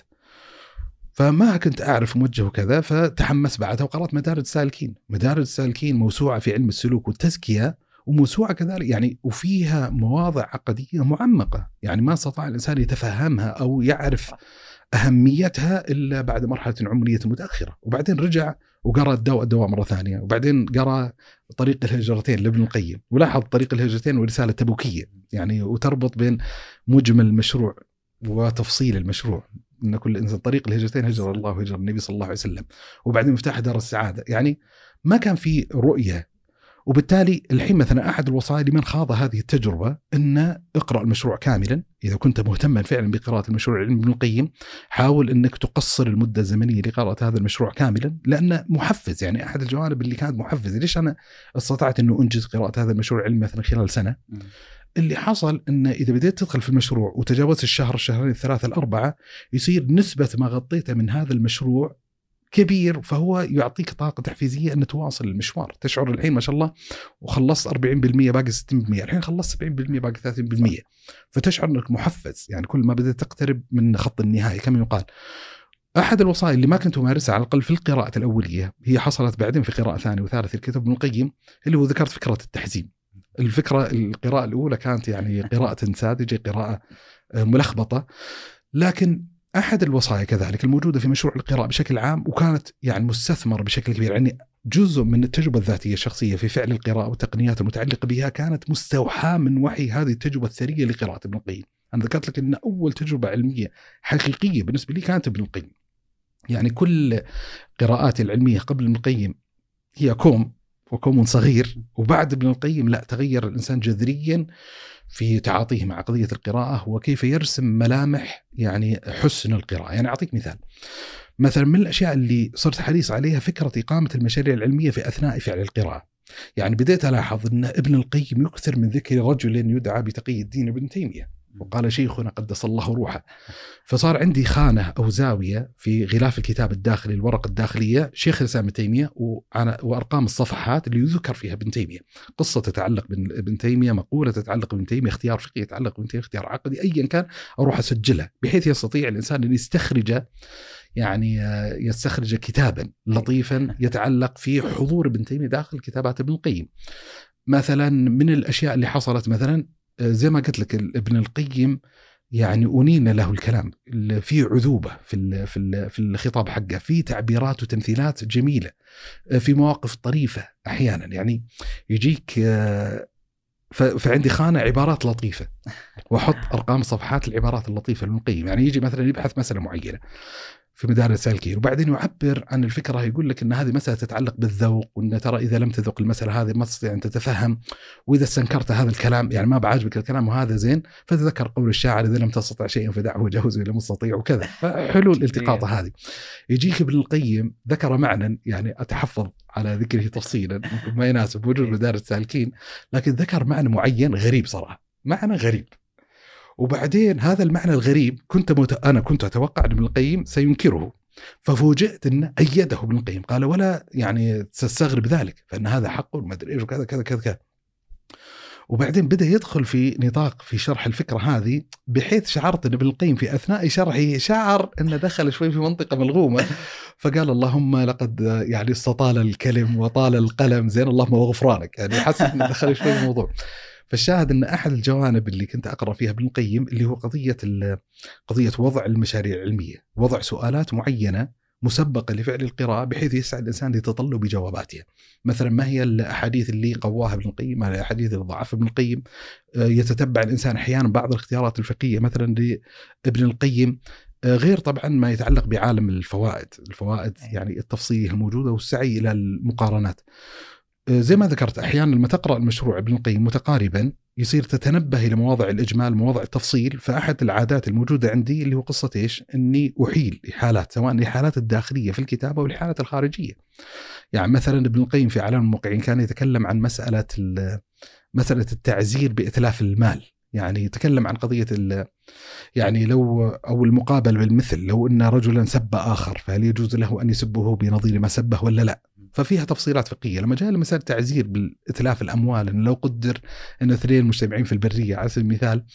فما كنت أعرف موجه وكذا فتحمس بعدها وقرأت مدارج السالكين، مدارج السالكين موسوعة في علم السلوك والتزكية. وموسوعة كذلك يعني وفيها مواضع عقدية معمقة، يعني ما استطاع الإنسان يتفهمها أو يعرف أهميتها إلا بعد مرحلة عمرية متأخرة، وبعدين رجع وقرأ الدواء الدواء مرة ثانية، وبعدين قرأ طريق الهجرتين لابن القيم، ولاحظ طريق الهجرتين ورسالة تبوكية، يعني وتربط بين مجمل المشروع وتفصيل المشروع إن كل إنسان طريق الهجرتين هجر الله وهجر النبي صلى الله عليه وسلم وبعدين مفتاح دار السعادة يعني ما كان في رؤية وبالتالي الحين مثلا أحد الوصايا لمن خاض هذه التجربة أن اقرأ المشروع كاملا. إذا كنت مهتما فعلا بقراءة المشروع العلمي ابن القيم حاول أنك تقصر المدة الزمنية لقراءة هذا المشروع كاملا لأنه محفز. يعني أحد الجوانب اللي كانت محفزة ليش أنا استطعت أنه أنجز قراءة هذا المشروع العلمي مثلا خلال سنة. اللي حصل أن إذا بديت تدخل في المشروع وتجاوزت الشهر الشهرين الثلاثة الأربعة يصير نسبة ما غطيته من هذا المشروع كبير فهو يعطيك طاقة تحفيزية أن تواصل المشوار، تشعر الحين ما شاء الله وخلصت 40% باقي 60% الحين خلصت 70% باقي 30% فتشعر أنك محفز يعني كل ما بدأت تقترب من خط النهاية. كما يقال. أحد الوصايا اللي ما كنت أمارسها على الأقل في القراءة الأولية هي حصلت بعدين في قراءة ثانية وثالثه الكتاب ابن القيم اللي هو ذكرت فكرة التحزين. الفكرة القراءة الأولى كانت يعني قراءة ساذجة قراءة ملخبطة. لكن أحد الوصايا كذلك الموجودة في مشروع القراءة بشكل عام وكانت يعني مستثمرة بشكل كبير يعني جزء من التجربة الذاتية الشخصية في فعل القراءة والتقنيات المتعلقة بها كانت مستوحاة من وحي هذه التجربة الثرية لقراءة ابن القيم. أنا ذكرت لك إن أول تجربة علمية حقيقية بالنسبة لي كانت ابن القيم. يعني كل قراءاتي العلمية قبل ابن القيم هي كوم وكوم صغير وبعد ابن القيم لا تغير الإنسان جذريا في تعاطيه مع قضية القراءة وكيف يرسم ملامح يعني حسن القراءة، يعني أعطيك مثال. مثلا من الأشياء اللي صرت حريص عليها فكرة إقامة المشاريع العلمية في أثناء فعل القراءة. يعني بديت ألاحظ إن ابن القيم يكثر من ذكر رجل يدعى بتقي الدين ابن تيمية وقال شيخنا قدس الله روحه. فصار عندي خانة أو زاوية في غلاف الكتاب الداخلي الورقه الداخلية شيخ الإسلام ابن تيمية وأرقام الصفحات اللي يذكر فيها ابن تيمية. قصة تتعلق بابن تيمية مقولة تتعلق بابن تيمية اختيار فقهي يتعلق بابن تيمية اختيار عقدي ايا كان أروح أسجلها بحيث يستطيع الإنسان أن يستخرج يعني آه، يستخرج كتابا لطيفا يتعلق في حضور ابن تيمية داخل كتابات ابن القيم. مثلا من الأشياء اللي حصلت مثلا زي ما قلت لك ابن القيم يعني أنين له الكلام. في عذوبة في في في الخطاب حقه في تعبيرات وتمثيلات جميلة آه، في مواقف طريفة أحيانا. يعني يجيك فعندي خانة عبارات لطيفة وأحط أرقام صفحات العبارات اللطيفة لابن القيم يعني يجي مثلا يبحث مسألة معينة. في مدارس السالكين وبعدين يعبر عن الفكرة يقول لك إن هذه مسألة تتعلق بالذوق وإن ترى إذا لم تذوق المسألة هذه ما تستطيع أن تتفهم وإذا استنكرت هذا الكلام يعني ما بعجبك الكلام وهذا زين فتذكر قول الشاعر إذا لم تستطع شيئا فدعه وجوز إلى مستطيع وكذا. فحلو الالتقاطه هذه. يجيك ابن القيم ذكر معنى يعني أتحفظ على ذكره تفصيلا ما يناسب وجود مدارس السالكين لكن ذكر معنى معين غريب صراحة. معنى غريب. وبعدين هذا المعنى الغريب كنت مت... أنا كنت أتوقع أن ابن القيم سينكره. ففوجئت أن أيده ابن القيم. قال ولا يعني تستغرب ذلك فأن هذا حق وما أدري إيش وكذا كذا كذا كذا. وبعدين بدأ يدخل في نطاق في شرح الفكرة هذه بحيث شعرت أن ابن القيم في أثناء شرحه شعر أنه دخل شوي في منطقة ملغومة. فقال اللهم لقد يعني استطال الكلم وطال القلم. زين اللهم وغفرانك. يعني حس أنه دخل شوي في الموضوع. فالشاهد أن أحد الجوانب اللي كنت أقرأ فيها ابن القيم اللي هو قضية قضية وضع المشاريع العلمية، وضع سؤالات معينة مسبقة لفعل القراءة بحيث يسعى الإنسان لتطلب جواباتها. مثلا ما هي الأحاديث اللي قواها ابن القيم؟ ما الأحاديث اللي ضعفها ابن القيم؟ آه، يتتبع الإنسان أحيانا بعض الاختيارات الفقهية مثلا لابن القيم آه، غير طبعا ما يتعلق بعالم الفوائد، الفوائد يعني التفصيليه الموجودة والسعي إلى المقارنات. زي ما ذكرت أحيانا لما تقرأ المشروع ابن القيم متقاربا يصير تتنبه إلى مواضع الإجمال مواضع التفصيل فأحد العادات الموجودة عندي اللي هو قصة إيش؟ إني أحيل لحالات سواء لحالات الداخلية في الكتابة أو الحالات الخارجية. يعني مثلا ابن القيم في اعلام الموقعين كان يتكلم عن مسألة مسألة التعزير بإتلاف المال يعني يتكلم عن قضية يعني لو أو المقابل بالمثل لو إن رجلا سب آخر فهل يجوز له أن يسبه بنظير ما سبه ولا لا؟ ففيها تفصيلات فقهية. لما جاء لمساله تعزير بالإتلاف الأموال إن لو قدر إن اثنين مجتمعين في البرية على سبيل المثال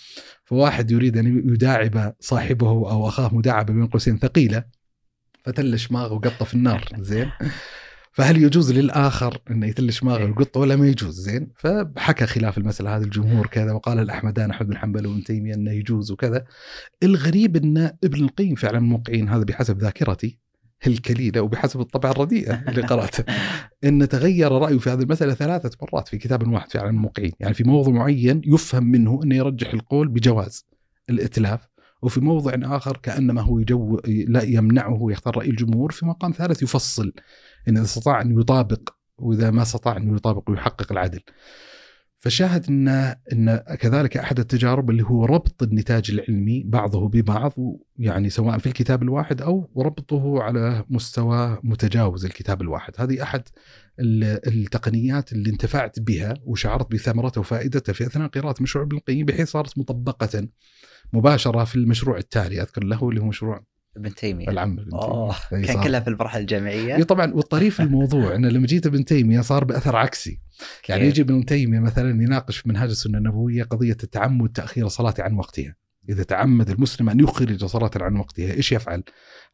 فواحد يريد أن يداعب صاحبه أو أخاه مداعبة بين قوسين ثقيلة فتل شماغه وقطه في النار. زين؟ فهل يجوز للآخر انه يتل شماغه ويقطه ولا ما يجوز؟ زين؟ فحكى خلاف المسألة. هذه الجمهور كذا وقال الأحمدان أحمد بن حنبل وابن تيمية إنه يجوز وكذا. الغريب إن ابن القيم فعلا موقعين هذا بحسب ذاكرتي. الكليلة وبحسب الطبعه الرديئه اللي قراتها إن تغير رأيه في هذه المسألة ثلاثة مرات في كتاب واحد في عالم الموقعين يعني في موضوع معين يفهم منه إنه يرجح القول بجواز الائتلاف وفي موضع آخر كأنما هو يجو لا يمنعه يختار رأي الجمهور في مقام ثالث يفصل إذا استطاع أن يطابق وإذا ما استطاع أن يطابق ويحقق العدل. فشاهد ان إن كذلك أحد التجارب اللي هو ربط النتاج العلمي بعضه ببعض يعني سواء في الكتاب الواحد أو ربطه على مستوى متجاوز الكتاب الواحد، هذه أحد التقنيات اللي انتفعت بها وشعرت بثمرتها وفائدتها في أثناء قراءة مشروع ابن القيم بحيث صارت مطبقة مباشرة في المشروع التالي أذكر له اللي هو مشروع ابن تيمية. العم ابن تيمية. كان كلها في المرحله الجامعيه إي طبعا والطريف الموضوع إنه لما جيت ابن تيمية صار بأثر عكسي. يعني يجي ابن تيمية مثلا يناقش في منهاج السنة النبوية قضية التعمد تأخير الصلاه عن وقتها. إذا تعمد المسلم أن يخرج صلاة عن وقتها إيش يفعل؟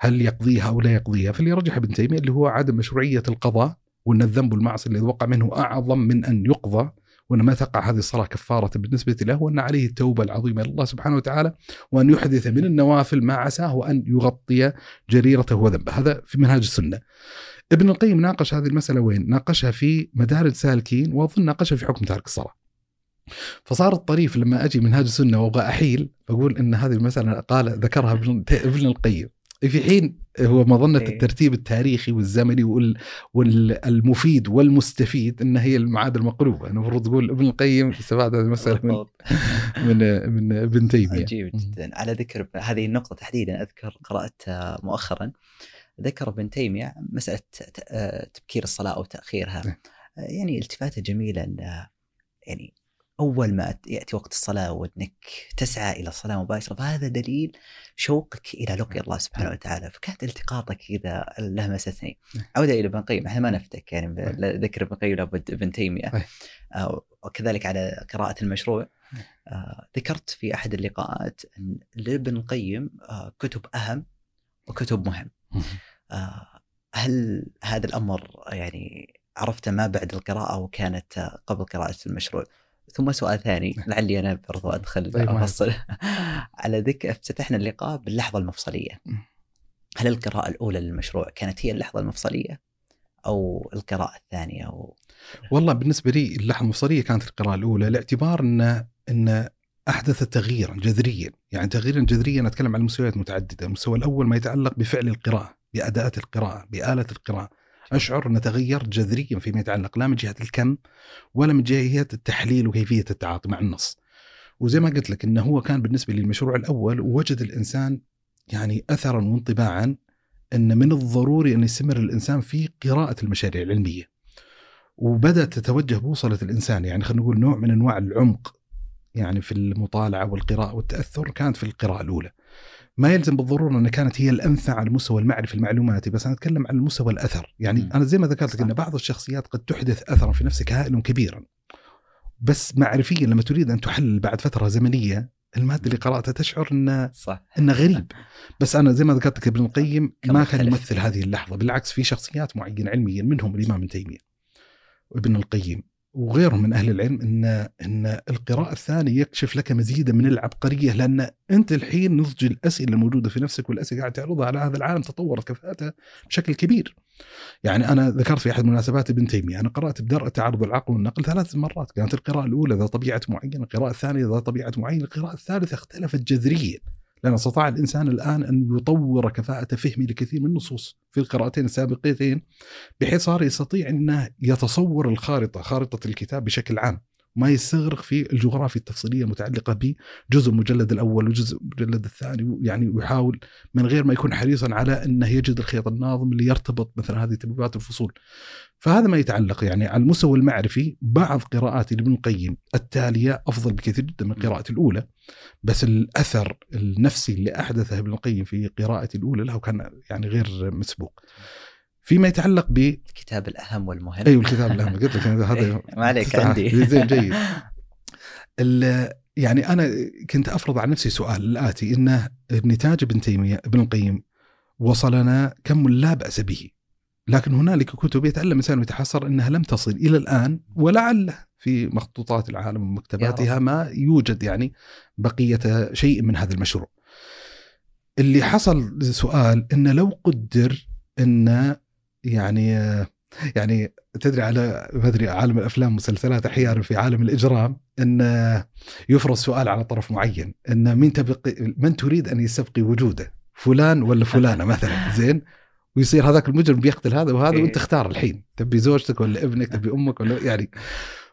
هل يقضيها أو لا يقضيها؟ فاللي يرجح ابن تيمية اللي هو عدم مشروعية القضاء وأن الذنب والمعصية اللي وقع منه أعظم من أن يقضى وأن ما تقع هذه الصلاة كفارة بالنسبة له وأن عليه التوبة العظيمة إلى الله سبحانه وتعالى وأن يحدث من النوافل ما عساه ان يغطي جريرته وذنبه هذا في منهاج السنة. ابن القيم ناقش هذه المسألة وين؟ ناقشها في مدارج سالكين وأظن ناقشها في حكم تارك الصلاة. فصار الطريف لما أجي منهاج السنة وأبغى أحيل بقول إن هذه المسألة قال ذكرها ابن القيم في حين هو مظنة إيه. الترتيب التاريخي والزمني والمفيد والمستفيد إن هي المعاد المقلوبه المفروض تقول ابن القيم استفاد هذه المساله من من من ابن تيمية. عجيب جدا. على ذكر هذه النقطة تحديدا أذكر قراتها مؤخرا ذكر ابن تيمية مسألة تبكير الصلاة أو تأخيرها. إيه. يعني التفاتة جميلة ان يعني أول ما يأتي وقت الصلاة وإنك تسعى إلى الصلاة مباشرة فهذا دليل شوقك إلى لقي الله سبحانه وتعالى فكانت التقاطك كذا لمستني عودة إلى ابن القيم إحنا ما نفتك يعني ذكر ابن القيم لابد ابن تيمية. آه، وكذلك على قراءة المشروع. آه، ذكرت في أحد اللقاءات أن لابن القيم آه، كتب أهم وكتب مهم. هل هذا الأمر يعني عرفت ما بعد القراءة وكانت قبل قراءة المشروع؟ ثم سؤال ثاني نعم. لعلي أنا برضو أدخل طيب أفصل. على ذك افتتحنا اللقاء باللحظة المفصلية. هل القراءة الأولى للمشروع كانت هي اللحظة المفصلية أو القراءة الثانية أو... والله بالنسبة لي اللحظة المفصلية كانت القراءة الأولى لاعتبار أن أن أحدث تغييرا جذريا. يعني تغييرا جذريا أتكلم عن مستويات متعدده المستوى الأول ما يتعلق بفعل القراءة باداه القراءة بآلة القراءة. أشعر انه تغير جذريا فيما يتعلق لا من جهة الكم ولا من جهة التحليل وكيفية التعاطي مع النص. وزي ما قلت لك إنه هو كان بالنسبة للمشروع الأول وجد الإنسان يعني اثرا وانطباعا إن من الضروري أن يستمر الإنسان في قراءة المشاريع العلمية. وبدأت تتوجه بوصلة الإنسان يعني خلينا نقول نوع من أنواع العمق يعني في المطالعة والقراءة والتأثر كانت في القراءة الأولى. ما يلزم بالضرورة إنها كانت هي الانفع على المستوى المعرفي المعلوماتي بس أنا أتكلم عن المستوى الأثر. يعني م. أنا زي ما ذكرت لك ان بعض الشخصيات قد تحدث اثرا في نفسك هائلا كبيرا بس معرفيا لما تريد أن تحلل بعد فترة زمنية المادة اللي قرأتها تشعر انه صح. انه غريب. بس أنا زي ما ذكرت لك ابن القيم ما كان يمثل هذه اللحظة. بالعكس في شخصيات معينة علميا منهم الإمام ابن تيمية. وابن القيم. وغيرهم من أهل العلم إن إن القراءة الثانية يكشف لك مزيدا من العبقرية لأن أنت الحين نضج الأسئلة الموجودة في نفسك والأسئلة قاعد تعرضها على هذا العالم تطورت كفاءتها بشكل كبير. يعني أنا ذكرت في أحد مناسبات ابن تيمية أنا قرأت بدرء تعارض العقل والنقل ثلاث مرات كانت القراءة الأولى ذات طبيعة معينة، القراءة الثانية ذات طبيعة معينة، القراءة الثالثة اختلفت جذريا. لأن استطاع الإنسان الآن أن يطور كفاءة فهمه لكثير من النصوص في القراءتين السابقتين بحيث صار يستطيع أنه يتصور الخارطة خارطة الكتاب بشكل عام. ما يستغرق في الجغرافيا التفصيلية المتعلقة بجزء المجلد الأول وجزء المجلد الثاني يعني يحاول من غير ما يكون حريصا على أنه يجد الخيط الناظم اللي يرتبط مثلا هذه تبويبات الفصول. فهذا ما يتعلق يعني على المستوى المعرفي بعض قراءات ابن القيم التالية أفضل بكثير جدا من القراءه الأولى بس الأثر النفسي اللي أحدثه ابن القيم في قراءه الأولى له كان يعني غير مسبوق. فيما يتعلق ب الكتاب الأهم والمهم. أيوه الكتاب الأهم. قلت لك هذا إيه، ما عليك عندي. زين جيد. يعني أنا كنت أفرض على نفسي سؤال الآتي إنه نتاج ابن تيمية ابن القيم وصلنا كم لا بأس به. لكن هنالك كتب يتعلم الانسان ويتحسر إنها لم تصل إلى الآن ولعل في مخطوطات العالم ومكتباتها ما يوجد يعني بقية شيء من هذا المشروع. اللي حصل سؤال إنه لو قدر ان يعني يعني تدري على ما ادري عالم الأفلام والمسلسلات أحيانا في عالم الإجرام إن يفرض سؤال على طرف معين إن من تبقي من تريد أن يستبقي وجوده؟ فلان ولا فلانة مثلا؟ زين؟ ويصير هذاك المجرم بيقتل هذا وهذا وأنت اختار الحين. تبي زوجتك ولا ابنك؟ تبي أمك ولا يعني.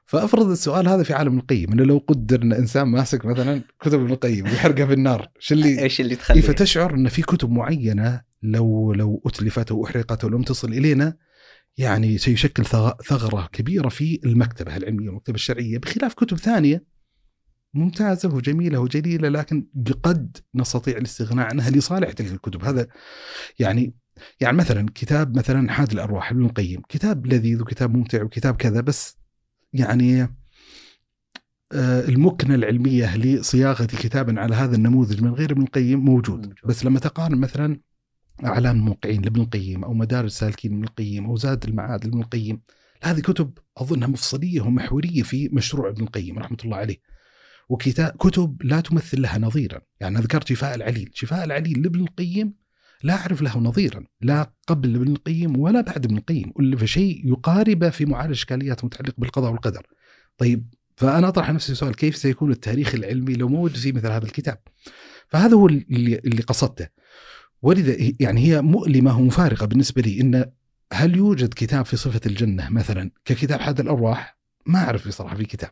فأفرض السؤال هذا في عالم القيم إنه لو قدر إن إنسان ماسك مثلا كتب ابن القيم ويحرقها بالنار إيش اللي إيش اللي تخلي فتشعر إن في كتب معينة لو لو أتلفت أو أحرقت ولم تصل إلينا يعني سيشكل ثغرة كبيرة في المكتبة العلمية والمكتبه الشرعية بخلاف كتب ثانية ممتازة وجميلة وجليلة لكن قد نستطيع الاستغناء عنها لصالح تلك الكتب. هذا يعني يعني مثلا كتاب مثلا حاد الأرواح ابن القيم كتاب لذيذ وكتاب ممتع وكتاب كذا بس يعني آه، المكنة العلمية لصياغة كتاب على هذا النموذج من غير ابن القيم موجود. بس لما تقارن مثلا اعلام الموقعين لابن القيم أو مدارج السالكين لابن القيم أو زاد المعاد لابن القيم. هذه كتب أظنها مفصلية ومحورية في مشروع ابن القيم رحمة الله عليه. وكتاب كتب لا تمثل لها نظيرا. يعني ذكرت شفاء العليل. شفاء العليل لابن القيم لا أعرف له نظيرا. لا قبل ابن القيم ولا بعد ابن القيم. ألف شيء يقارب في معالجة إشكاليات متعلقة بالقضاء والقدر. طيب فأنا أطرح نفسي سؤال. كيف سيكون التاريخ العلمي لو ما وجد فيه مثل هذا الكتاب؟ فهذا هو اللي قصدته. ولذا يعني هي مؤلمة ومفارقة بالنسبة لي إن هل يوجد كتاب في صفة الجنة مثلا ككتاب حاد الأرواح؟ ما أعرف بصراحة في كتاب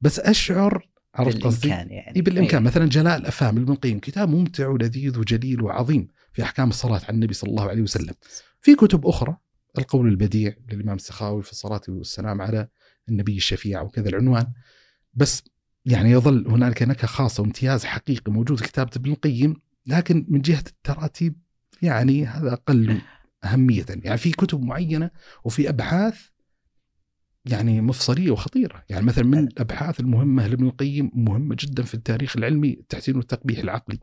بس أشعر عرفت قصدي؟ بالإمكان يعني إيه بالإمكان مثلا جلاء الافهام ابن القيم كتاب ممتع ولذيذ وجليل وعظيم في أحكام الصلاة على النبي صلى الله عليه وسلم. في كتب أخرى القول البديع للإمام السخاوي في الصلاة والسلام على النبي الشفيع وكذا العنوان بس يعني يظل هنالك نكهة خاصة وامتياز حقيقي موجود في كتابة ابن القيم لكن من جهة التراتيب يعني هذا أقل أهمية. يعني في كتب معينة وفي أبحاث يعني مفصلية وخطيرة، يعني مثلا من الأبحاث المهمة لابن القيم مهمة جدا في التاريخ العلمي التحسين والتقبيح العقلي.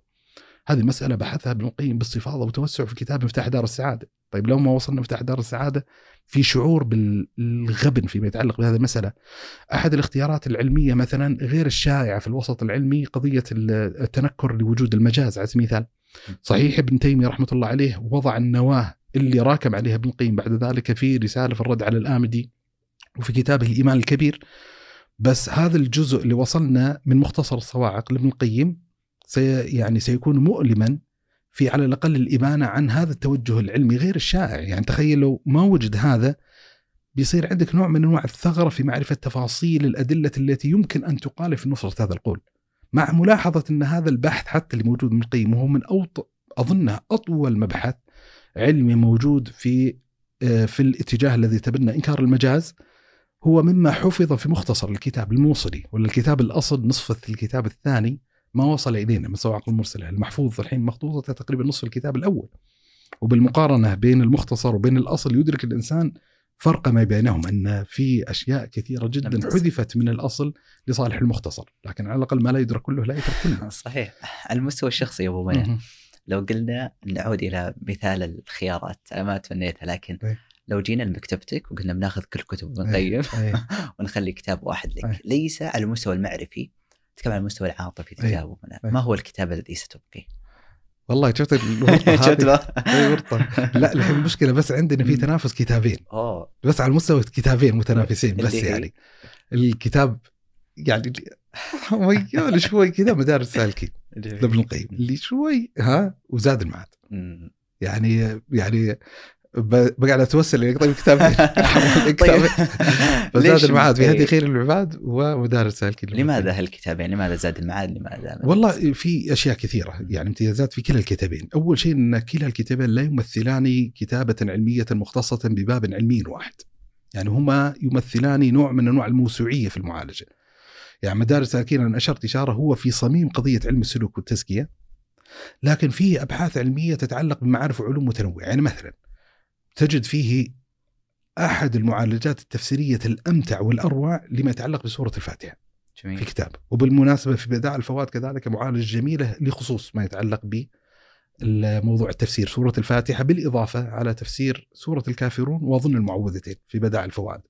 هذه مسألة بحثها ابن القيم باستفاضة وتوسع في كتاب مفتاح دار السعادة، طيب لو ما وصلنا مفتاح دار السعادة في شعور بالغبن فيما يتعلق بهذه المسألة. أحد الاختيارات العلمية مثلا غير الشائعه في الوسط العلمي قضية التنكر لوجود المجاز على سبيل المثال. صحيح ابن تيمية رحمة الله عليه وضع النواة اللي راكم عليها ابن القيم بعد ذلك في رسالة في الرد على الآمدي وفي كتابه الإيمان الكبير بس هذا الجزء اللي وصلنا من مختصر الصواعق لابن القيم سي يعني سيكون مؤلما في على الأقل الإبانة عن هذا التوجه العلمي غير الشائع، يعني تخيل لو ما وجد هذا بيصير عندك نوع من أنواع الثغرة في معرفة تفاصيل الأدلة التي يمكن أن تقال في نصره هذا القول. مع ملاحظة أن هذا البحث حتى اللي موجود من القيم وهو من أوط... أظنه أطول مبحث علمي موجود في آه، في الاتجاه الذي تبنى إنكار المجاز هو مما حفظ في مختصر الكتاب الموصلي ولا الكتاب الأصل نصف الكتاب الثاني ما وصل إلينا من صواعق المرسله المحفوظ الحين مخطوطه تقريبا نصف الكتاب الأول. وبالمقارنة بين المختصر وبين الأصل يدرك الإنسان فرق ما بينهم أن في أشياء كثيرة جدا حذفت من الأصل لصالح المختصر، لكن على الأقل ما لا يدرك كله لا يترك كله. صحيح، المستوى الشخصي يا أبو منى لو قلنا نعود إلى مثال الخيارات. أنا ما تمنيتها لكن إيه. لو جينا لمكتبتك وقلنا بناخذ كل كتب ابن القيم ونخلي كتاب واحد لك. ليس على المستوى المعرفي تتكلم على المستوى العاطفي تجاوب ما هو الكتاب الذي ستبقيه؟ والله شفت الورطة هذه؟ ورطة. لا الحين المشكلة بس عندنا في تنافس كتابين. أوه. بس على المستوى كتابين متنافسين بس يعني. الكتاب يعني ميال شوي كذا مدارس سالكين. لابن القيم. اللي شوي ها وزاد المعاد. يعني يعني بقعد اتوسل إلى طيب كتاب طيب. فزاد المعاد. في هدي خير العباد ومدارس سالكين لماذا هالكتاب؟ يعني لماذا زاد المعاد؟ لماذا والله في أشياء كثيرة. يعني امتيازات في كلا الكتابين. أول شيء إن كلا الكتابين لا يمثلان كتابة علمية مختصة بباب علمي واحد. يعني هما يمثلان نوع من أنواع الموسوعية في المعالجة. يعني مدارس سالكين أنا أشرت إشارة هو في صميم قضية علم السلوك والتزكية لكن فيه أبحاث علمية تتعلق بمعارف وعلوم متنوعة. يعني مثلا تجد فيه أحد المعالجات التفسيرية الأمتع والأروع لما يتعلق بسورة الفاتحة جميل. في كتاب وبالمناسبة في بدائع الفوائد كذلك معالجة جميلة لخصوص ما يتعلق ب موضوع التفسير. سورة الفاتحة بالإضافة على تفسير سورة الكافرون وأظن المعوذتين في بدائع الفوائد.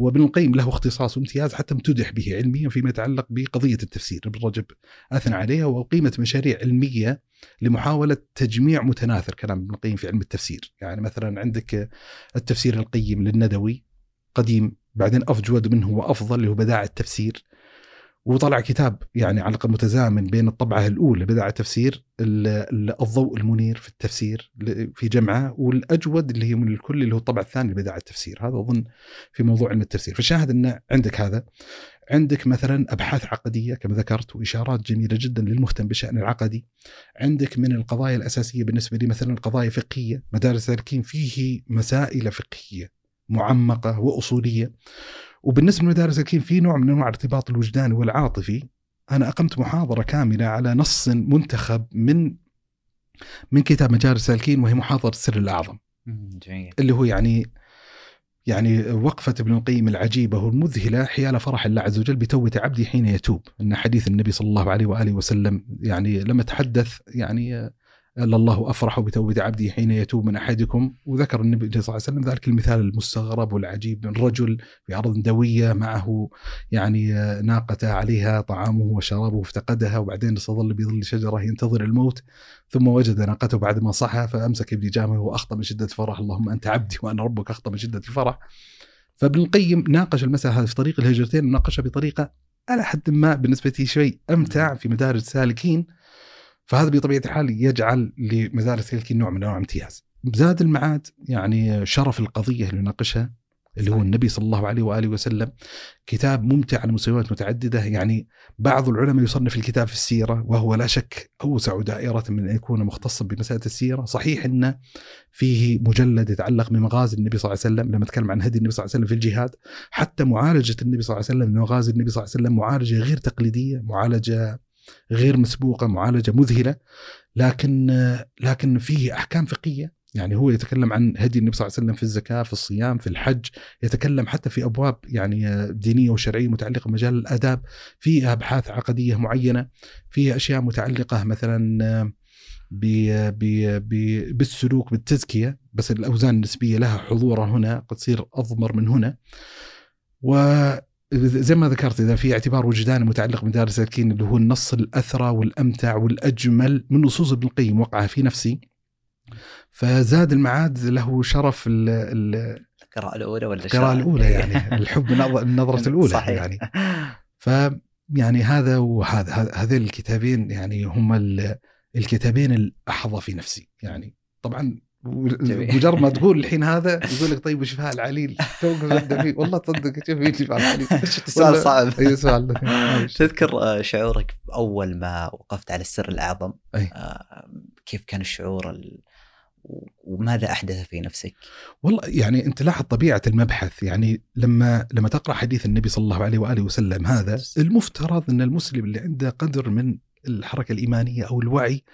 وابن القيم له اختصاص وامتياز حتى امتدح به علميا فيما يتعلق بقضية التفسير. ابن رجب اثنى عليها وقيمه مشاريع علمية لمحاولة تجميع متناثر كلام ابن القيم في علم التفسير، يعني مثلا عندك التفسير القيم للندوي قديم بعدين افجود منه وأفضل اللي هو بدائع التفسير. وطلع كتاب يعني على متزامن بين الطبعة الأولى بدع التفسير الضوء المنير في التفسير في جمعة والأجود اللي هي من الكل اللي هو الطبع الثاني بدع التفسير. هذا أظن في موضوع علم التفسير. فالشاهد أن عندك هذا عندك مثلا أبحاث عقدية كما ذكرت وإشارات جميلة جدا للمهتم بالشأن العقدي عندك من القضايا الأساسية بالنسبة لي مثلا قضايا فقهية مدارس الكين فيه مسائل فقهية معمقة وأصولية. وبالنسبة لمدارس الكين في نوع من أنواع الارتباط الوجداني والعاطفي. أنا أقمت محاضرة كاملة على نص منتخب من من كتاب مجاري السالكين وهي محاضرة السر الأعظم. جميل. اللي هو يعني يعني وقفة ابن القيم العجيبة والمذهلة حيال فرح الله عز وجل بتوبة عبدي حين يتوب. أن حديث النبي صلى الله عليه وآله وسلم يعني لما تحدث يعني الله أفرح بتوبة عبده حين يتوب من أحدكم. وذكر النبي صلى الله عليه وسلم ذلك المثال المستغرب والعجيب من رجل في أرض دوية معه يعني ناقه عليها طعامه وشرابه افتقدها وبعدين استظل بظل شجرة ينتظر الموت. ثم وجد ناقته بعد ما صحى فأمسك بلجامه وأخطأ من شدة الفرح. اللهم أنت عبدي وأنا ربك أخطأ من شدة الفرح. فابن القيم ناقش المسألة هذه في طريق الهجرتين وناقشها بطريقة على حد ما بالنسبة لي شوي أمتع في مدارج السالكين فهذا بطبيعة الحال يجعل لمدارس هيلكي نوع من أنواع امتياز. زاد المعاد يعني شرف القضية اللي ناقشها اللي هو النبي صلى الله عليه وآله وسلم كتاب ممتع على مستويات متعددة. يعني بعض العلماء يصنف الكتاب في السيرة وهو لا شك أوسع دائرة من أن يكون مختصا بمسألة السيرة، صحيح انه فيه مجلد يتعلق بمغازي النبي صلى الله عليه وسلم لما تكلم عن هدي النبي صلى الله عليه وسلم في الجهاد، حتى معالجة النبي صلى الله عليه وسلم لمغازي النبي صلى الله عليه وسلم معالجة غير تقليدية، معالجة غير مسبوقة، معالجة مذهلة، لكن لكن فيه أحكام فقهية. يعني هو يتكلم عن هدي النبي صلى الله عليه وسلم في الزكاة في الصيام في الحج يتكلم حتى في أبواب يعني دينية وشرعية متعلقة بمجال الآداب. فيها أبحاث عقدية معينة فيها أشياء متعلقة مثلا بالسلوك بالتزكية. بس الأوزان النسبية لها حضورها هنا قد تصير أضمر من هنا. و زي ما ذكرت إذا في اعتبار وجداني متعلق بمدارس الكين اللي هو النص الأثرى والأمتع والأجمل من نصوص ابن القيم وقع في نفسي فزاد المعاد له شرف القراءة الأولى ولا القراءة الأولى يعني الحب النظرة الأولى صحيح. يعني ف يعني هذا وهذا هذين الكتابين يعني هم الكتابين الأحظى في نفسي يعني. طبعا مجرد ما تقول الحين هذا يقول لك طيب وشفاء العليل؟ توقف والله تصدق شوف شفاء العليل. سؤال صعب. أي سؤال. تذكر آه، شعورك اول ما وقفت على السر الأعظم؟ أي. آه، كيف كان الشعور وماذا أحدث في نفسك؟ والله يعني أنت لاحظ طبيعة المبحث. يعني لما لما تقرأ حديث النبي صلى الله عليه وآله وسلم هذا المفترض أن المسلم اللي عنده قدر من الحركة الإيمانية أو الوعي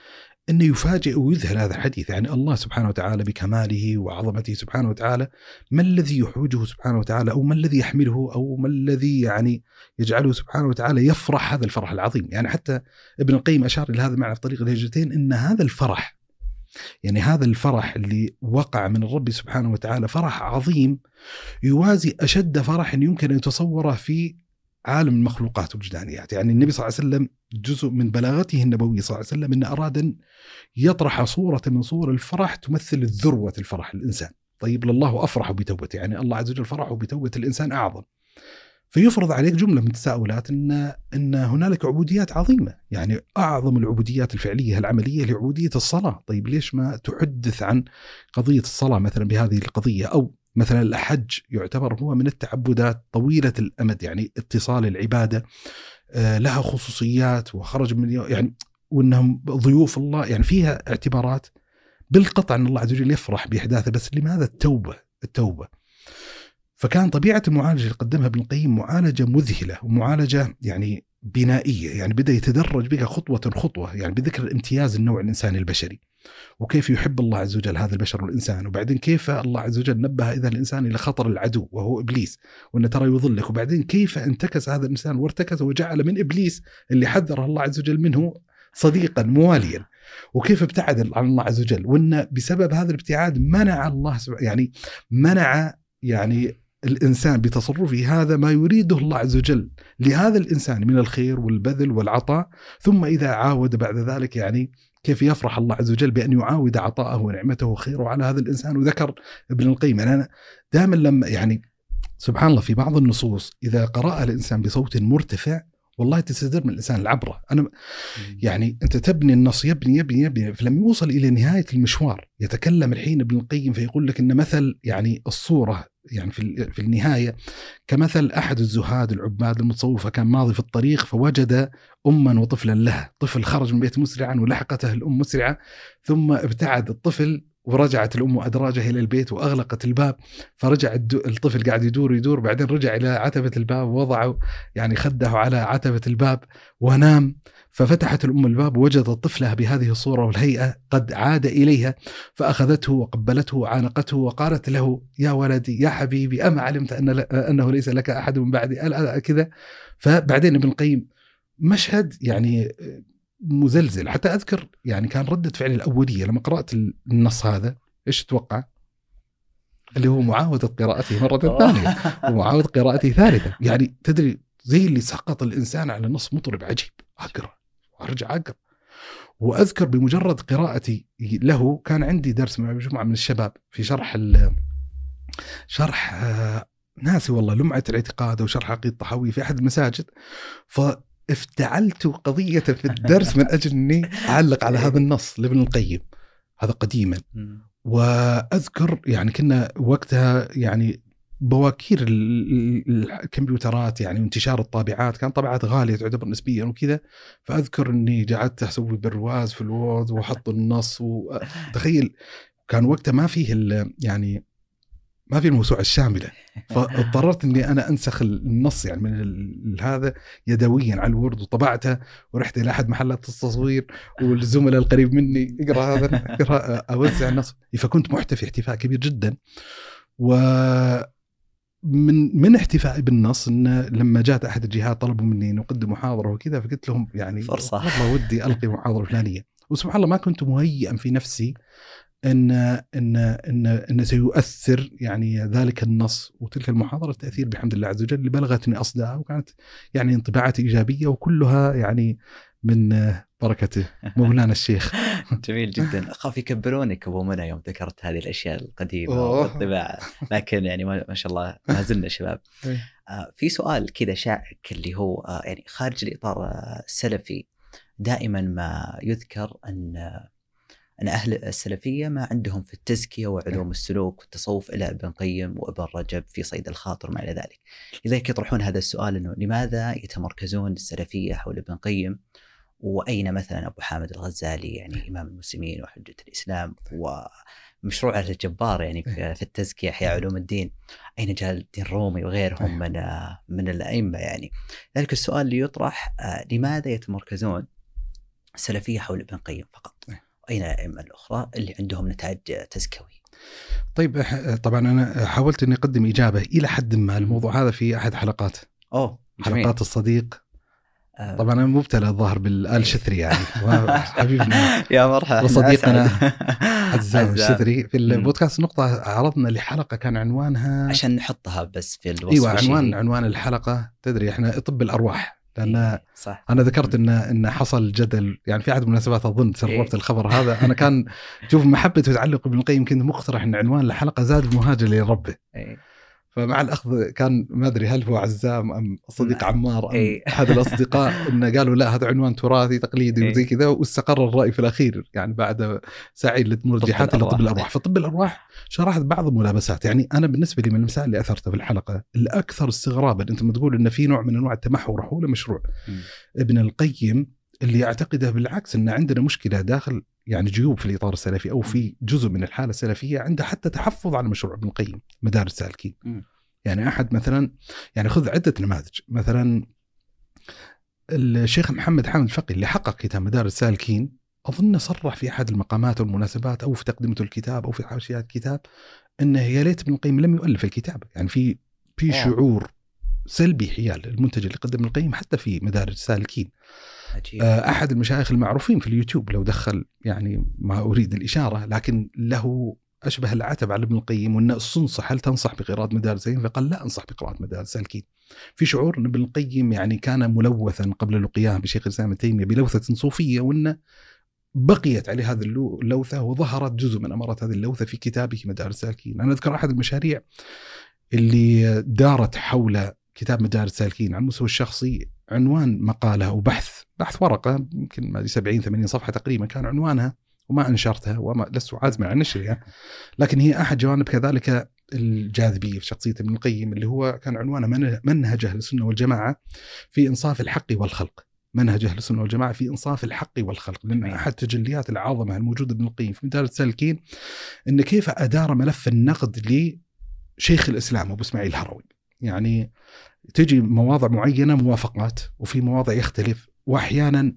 إنه يفاجئ ويذهل هذا الحديث، يعني الله سبحانه وتعالى بكماله وعظمته سبحانه وتعالى ما الذي يحوجه سبحانه وتعالى أو ما الذي يحمله أو ما الذي يعني يجعله سبحانه وتعالى يفرح هذا الفرح العظيم، يعني حتى ابن القيم أشار إلى هذا المعنى في طريق الهجرتين إن هذا الفرح يعني هذا الفرح اللي وقع من الرب سبحانه وتعالى فرح عظيم يوازي أشد فرح يمكن أن يتصوره في عالم المخلوقات والوجدانيات يعني النبي صلى الله عليه وسلم جزء من بلاغته النبوية صلى الله عليه وسلم أنه أراد أن يطرح صورة من صور الفرح تمثل ذروة الفرح الإنسان طيب لله أفرح بتوبته. يعني الله عز وجل فرح بتوبة الإنسان أعظم. فيفرض عليك جملة من التساؤلات إن إن هنالك عبوديات عظيمة، يعني أعظم العبوديات الفعلية العملية لعبودية الصلاة، طيب ليش ما تحدث عن قضية الصلاة مثلا بهذه القضية؟ أو مثلا الحج يعتبر هو من التعبدات طويلة الأمد يعني اتصال العبادة. لها خصوصيات وخرج من يعني وإنهم ضيوف الله يعني فيها اعتبارات بالقطع إن الله عز وجل يفرح باحداثه بس لماذا التوبة؟ التوبة فكان طبيعة المعالجة اللي قدمها ابن القيم معالجة مذهلة ومعالجة يعني بنائية يعني بدأ يتدرج بها خطوة خطوة يعني بذكر امتياز النوع الإنساني البشري وكيف يحب الله عز وجل هذا البشر والإنسان وبعدين كيف الله عز وجل نبه إذا الإنسان إلى خطر العدو وهو إبليس وإن ترى يضلك وبعدين كيف انتكس هذا الإنسان وارتكس وجعل من إبليس اللي حذره الله عز وجل منه صديقا مواليا. وكيف ابتعد عن الله عز وجل وإن بسبب هذا الابتعاد منع الله يعني منع يعني الإنسان بتصرفه هذا ما يريده الله عز وجل لهذا الإنسان من الخير والبذل والعطاء ثم إذا عاود بعد ذلك يعني كيف يفرح الله عز وجل بأن يعاود عطاءه ونعمته وخيره على هذا الإنسان وذكر ابن القيم. يعني أنا دائما لما يعني سبحان الله في بعض النصوص إذا قرأها الإنسان بصوت مرتفع والله تستدر من الإنسان العبرة. أنا يعني أنت تبني النص يبني يبني يبني فلما يوصل إلى نهاية المشوار يتكلم الحين ابن القيم فيقول لك إن مثل يعني الصورة يعني في في النهاية كمثل أحد الزهاد العباد المتصوفة كان ماضي في الطريق فوجد اما وطفلا له، طفل خرج من بيت مسرعا ولحقته الأم مسرعة ثم ابتعد الطفل ورجعت الأم أدراجه إلى البيت وأغلقت الباب فرجع الطفل قاعد يدور يدور بعدين رجع إلى عتبة الباب ووضع يعني خده على عتبة الباب ونام. ففتحت الأم الباب ووجدت طفلها بهذه الصورة والهيئة قد عاد إليها فأخذته وقبلته وعانقته وقالت له يا ولدي يا حبيبي أما علمت أن أنه ليس لك أحد من بعدي كذا فبعدين ابن القيم مشهد يعني مزلزل. حتى أذكر يعني كان ردة فعلي الأولية لما قرأت النص هذا إيش تتوقع؟ اللي هو معاوده قراءته مرة ثانية. ومعاوده قراءته ثالثة. يعني تدري زي اللي سقط الإنسان على نص مطرب عجيب. أقرأ وأرجع أقرأ. وأذكر بمجرد قراءتي له كان عندي درس مع مجموعة من الشباب في شرح شرح آه، ناسي والله لمعة الاعتقاد أو شرح عقيدة الطحاوي في أحد المساجد. ف افتعلت قضية في الدرس من أجل أني أعلق على هذا النص لابن القيم. هذا قديما. وأذكر يعني كنا وقتها يعني بواكير ال- ال- الكمبيوترات يعني وانتشار الطابعات. كان طابعات غالية تعتبر نسبيا وكذا. فأذكر إني قعدت أسوي برواز في الوورد وأحط النص وتخيل كان وقتها ما فيه يعني ما في الموسوعة الشاملة. فاضطررت إني أنا أنسخ النص يعني من هذا يدويا على الوورد وطبعته ورحت إلى أحد محلات التصوير والزملاء القريب مني اقرا هذا اقرا أوزع النص. فكنت محتفي احتفاء كبير جدا. و من من احتفائي بالنص إن لما جات أحد الجهات طلبوا مني ان أقدم محاضرة وكذا فقلت لهم يعني فرصة. والله ودي ألقي محاضرة فلانية. وسبحان الله ما كنت مهيئا في نفسي إن إن إن إن سيؤثر يعني ذلك النص وتلك المحاضرة التاثير بحمد الله عز وجل بلغتني اصداء وكانت يعني انطباعات إيجابية وكلها يعني من بركه مولانا الشيخ. جميل جدا. أخاف يكبرونك أبو منى يوم ذكرت هذه الأشياء القديمة. والطباعة. لكن يعني ما شاء الله ما زلنا شباب. إيه. آه، في سؤال كذا شائك اللي هو آه، يعني خارج الإطار آه، السلفي دائما ما يذكر أن أن أهل السلفية ما عندهم في التزكية وعلوم السلوك والتصوف الا ابن قيم وابن رجب في صيد الخاطر وما إلى ذلك. لذلك يطرحون هذا السؤال إنه لماذا يتمركزون السلفية حول ابن قيم؟ وأين مثلا أبو حامد الغزالي يعني إمام المسلمين وحجة الإسلام ومشروعه الجبار يعني في في التزكية أحياء علوم الدين. أين جلال الدين الرومي وغيرهم من آه، من الأئمة يعني؟ ذلك السؤال اللي يطرح آه، لماذا يتمركزون السلفية حول ابن قيم فقط؟ أي. واين الأئمة الأخرى اللي عندهم نتاج تزكوي؟ طيب طبعا أنا حاولت أني أقدم إجابة إلى حد ما الموضوع هذا في أحد حلقات. أوه جميل. حلقات الصديق. آه، طبعا أنا مبتلى الظاهر بالآل شثري يعني. حبيبنا. يا مرحبا. وصديقنا. عزام. الشثري في البودكاست. نقطة عرضنا لحلقة كان عنوانها عشان نحطها بس في الوصف إيوه عنوان. عنوان الحلقة. تدري إحنا طب الأرواح. لأن إيه، صح أنا ذكرت ان إن حصل جدل يعني في أحد المناسبات أظن تسربت إيه. الخبر هذا أنا كان شوف محبه وتعلق ابن القيم كنت مقترح إن عنوان الحلقة زاد المهاجر لربه إيه. فمع الأخذ كان ما أدري هل هو عزام أم الصديق نعم. عمار أم إيه. احد الأصدقاء إنه قالوا لا هذا عنوان تراثي تقليدي إيه. وزي كذا واستقر الرأي في الأخير يعني بعد سعي للمرجحات إلى. طب الأرواح فطب الأرواح شرحت بعض الملابسات يعني أنا بالنسبة لي من المسائل اللي أثرتها في الحلقة الأكثر استغرابا أنت ما تقول إن في نوع من أنواع التمحور حول مشروع. ابن القيم اللي يعتقده بالعكس إن عندنا مشكلة داخل يعني جيوب في الإطار السلفي أو في جزء من الحالة السلفية عنده حتى تحفظ على مشروع ابن القيم مدارس السالكين. يعني أحد مثلا يعني خذ عدة نماذج. مثلا الشيخ محمد حامد الفقي اللي حقق كتاب مدارس السالكين أظن صرح في أحد المقامات والمناسبات أو في تقدمته الكتاب أو في حاشيات الكتاب إنه يا ليت ابن القيم لم يؤلف الكتاب. يعني في في آه. شعور سلبي حيال المنتج اللي قدم ابن القيم حتى في مدارس السالكين عجيب آه، أحد المشايخ المعروفين في اليوتيوب لو دخل يعني ما أريد الإشارة لكن له أشبه العتب على ابن القيم وإن تنصح هل تنصح بقراءة مدارس السالكين؟ فقال لا أنصح بقراءة مدارس السالكين. في شعور إن ابن القيم يعني كان ملوثا قبل لقياه بشيخ الإسلام ابن تيمية بلوثة صوفية وانه بقيت عليه هذه اللو- اللوثة وظهرت جزء من أمارات هذه اللوثة في كتابه مدارس السالكين. أنا أذكر أحد المشاريع اللي دارت حول كتاب مدارس السالكين على المستوى الشخصي عنوان مقالة أو بحث بحث ورقة يمكن ما أدري 70 80 صفحة تقريبا كان عنوانها وما أنشرتها وما لست عازما عن نشرها لكن هي أحد جوانب كذلك الجاذبية في شخصية ابن القيم اللي هو كان عنوانه من- منهج أهل السنة والجماعة في إنصاف الحق والخلق. منهج أهل السنة والجماعة في إنصاف الحق والخلق. لأن. أحد تجليات العظمة الموجودة ابن القيم في مدارس السالكين إن كيف أدار ملف النقد لشيخ الإسلام أبو إسماعيل الهروي. يعني تجي مواضع معينة موافقات وفي مواضع يختلف. وأحيانا